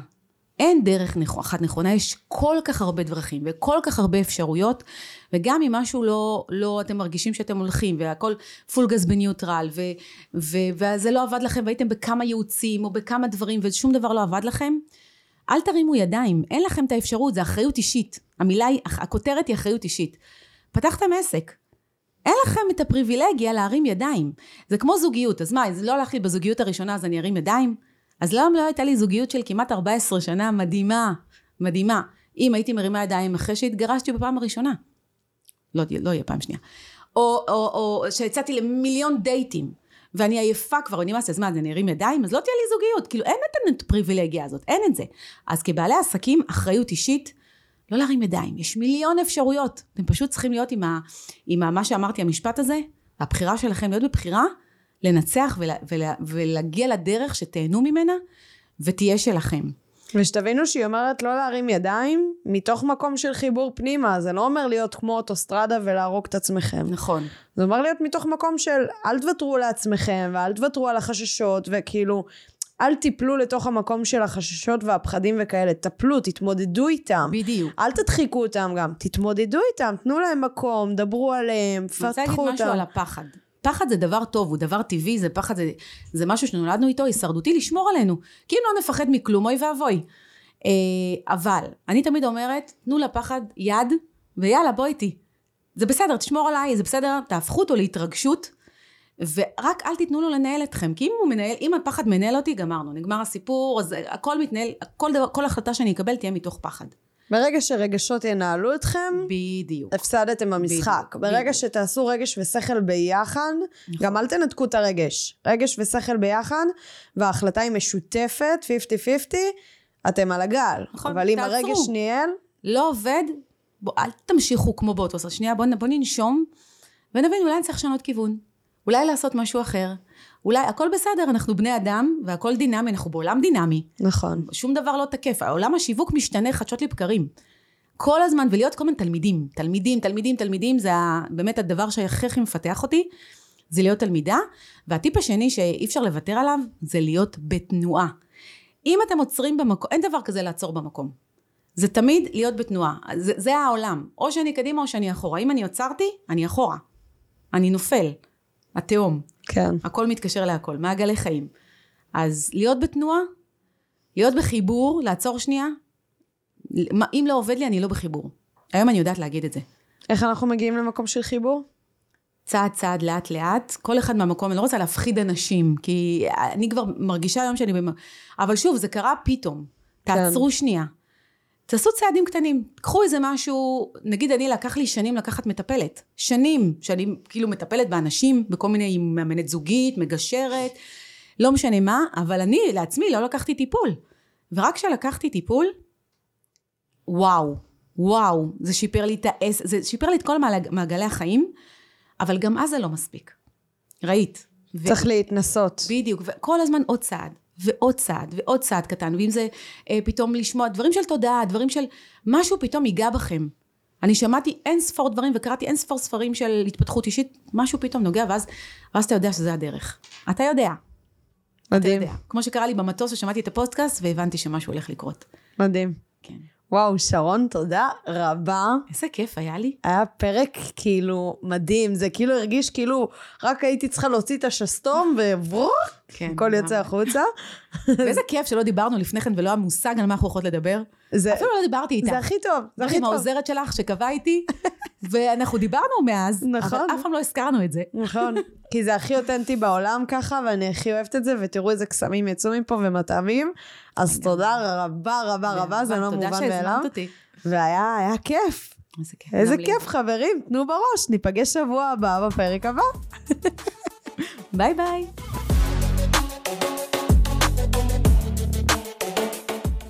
אין דרך נכ- אחת נכונה, יש כל כך הרבה דרכים וכל כך הרבה אפשרויות, וגם אם משהו לא, לא אתם מרגישים שאתם הולכים, והכל פול גז בניוטרל, ו, ו, וזה לא עבד לכם, והייתם בכמה ייעוצים או בכמה דברים, ושום דבר לא עבד לכם, אל תרימו ידיים, אין לכם את האפשרות, זה אחריות אישית. המילה היא, הכותרת היא אחריות אישית. פתחתם עסק, אין לכם את הפריבילגיה להרים ידיים. זה כמו זוגיות, אז מה, זה לא הלך לי בזוגיות הראשונה, אז אני ארים ידיים? אז למה לא הייתה לי זוגיות של כמעט 14 שנה מדהימה, מדהימה, אם הייתי מרימה ידיים אחרי שהתגרשתי בפעם הראשונה. לא, לא יהיה פעם שנייה. או, או, או שיצאתי למיליון דייטים, ואני עייפה כבר, נמאס, אז מה, אז אני ארים ידיים? אז לא תהיה לי זוגיות, כאילו אין את הפריבילגיה הזאת, אין את זה. אז כבעלי עסקים, אחריות אישית, לא להרים ידיים, יש מיליון אפשרויות. אתם פשוט צריכים להיות עם, ה, עם ה, מה שאמרתי, המשפט הזה, הבחירה שלכם להיות בבחירה, לנצח ולה, ולה, ולהגיע לדרך שתהנו ממנה, ותהיה שלכם. ושתבינו שהיא אומרת לא להרים ידיים מתוך מקום של חיבור פנימה, זה לא אומר להיות כמו אוטוסטרדה ולהרוג את עצמכם. נכון. זה אומר להיות מתוך מקום של אל תוותרו לעצמכם ואל תוותרו על החששות וכאילו אל תיפלו לתוך המקום של החששות והפחדים וכאלה, טפלו, תתמודדו איתם. בדיוק. אל תדחיקו אותם גם, תתמודדו איתם, תנו להם מקום, דברו עליהם, אני רוצה להגיד פתחו משהו אותם. על הפחד. פחד זה דבר טוב, הוא דבר טבעי, זה פחד, זה, זה משהו שנולדנו איתו, הישרדותי, לשמור עלינו. כי אם לא נפחד מכלום, אוי ואבוי. אה, אבל, אני תמיד אומרת, תנו לפחד יד, ויאללה, בוא איתי. זה בסדר, תשמור עליי, זה בסדר, תהפכו אותו להתרגשות, ורק אל תיתנו לו לנהל אתכם. כי אם הוא מנהל, אם הפחד מנהל אותי, גמרנו, נגמר הסיפור, אז הכל מתנהל, כל, דבר, כל החלטה שאני אקבל תהיה מתוך פחד. ברגע שרגשות ינהלו אתכם, בדיוק. הפסדתם במשחק. בדיוק, ברגע בדיוק. שתעשו רגש ושכל ביחד, גם אל תנתקו את הרגש. רגש ושכל ביחד, וההחלטה היא משותפת, 50-50, אתם על הגל. נכון, אבל אם תעצרו. הרגש ניהל, לא עובד, בוא, אל תמשיכו כמו באותו סרט. שנייה, בוא, בוא ננשום, ונבין, אולי אני צריך לשנות כיוון. אולי לעשות משהו אחר. אולי, הכל בסדר, אנחנו בני אדם, והכל דינמי, אנחנו בעולם דינמי. נכון. שום דבר לא תקף. העולם השיווק משתנה חדשות לבקרים. כל הזמן, ולהיות כל מיני תלמידים. תלמידים, תלמידים, תלמידים, זה באמת הדבר שהכי הכי מפתח אותי, זה להיות תלמידה. והטיפ השני שאי אפשר לוותר עליו, זה להיות בתנועה. אם אתם עוצרים במקום, אין דבר כזה לעצור במקום. זה תמיד להיות בתנועה. זה, זה העולם. או שאני קדימה או שאני אחורה. אם אני עצרתי, אני אחורה. אני נופל. התהום. כן. הכל מתקשר להכל. מעגלי חיים. אז להיות בתנועה, להיות בחיבור, לעצור שנייה. אם לא עובד לי, אני לא בחיבור. היום אני יודעת להגיד את זה. איך אנחנו מגיעים למקום של חיבור? צעד צעד לאט לאט, כל אחד מהמקום, אני לא רוצה להפחיד אנשים, כי אני כבר מרגישה היום שאני... במ... אבל שוב, זה קרה פתאום. תעצרו שנייה. תעשו צעדים קטנים. קחו איזה משהו, נגיד אני לקח לי שנים לקחת מטפלת. שנים שאני כאילו מטפלת באנשים, בכל מיני, מאמנת זוגית, מגשרת, לא משנה מה, אבל אני לעצמי לא לקחתי טיפול. ורק כשלקחתי טיפול, וואו, וואו, זה שיפר לי את האס... זה שיפר לי את כל מעג- מעגלי החיים, אבל גם אז זה לא מספיק. ראית. ו- צריך להתנסות. בדיוק, וכל הזמן עוד צעד, ועוד צעד, ועוד צעד קטן, ואם זה אה, פתאום לשמוע דברים של תודעה, דברים של... משהו פתאום ייגע בכם. אני שמעתי אין ספור דברים וקראתי אין ספור ספרים של התפתחות אישית, משהו פתאום נוגע, ואז, ואז אתה יודע שזה הדרך. אתה יודע, אתה מדהים, יודע. כמו שקרה לי במטוס ששמעתי את הפודקאסט והבנתי שמשהו הולך לקרות. מדהים. כן. וואו, שרון, תודה רבה. איזה כיף היה לי. היה פרק כאילו מדהים, זה כאילו הרגיש כאילו רק הייתי צריכה להוציא את השסתום וברוק, כן, הכל יוצא. החוצה. ואיזה כיף שלא דיברנו לפני כן ולא היה מושג על מה אנחנו הולכות לדבר. זה, אפילו לא דיברתי איתה. זה הכי טוב, זה הכי עם טוב. העוזרת שלך שקבעה איתי, ואנחנו דיברנו מאז, נכון. אבל אף פעם לא הזכרנו את זה. נכון, *laughs* כי זה הכי אותנטי בעולם ככה, ואני הכי אוהבת את זה, ותראו איזה קסמים יצאו מפה ומטעמים. אז תודה רבה רבה רבה, זה לא מובן תודה מאליו. שהזמנת אותי. והיה היה כיף. איזה. כיף, חברים, תנו בראש, ניפגש שבוע הבא בפרק הבא. *laughs* ביי ביי.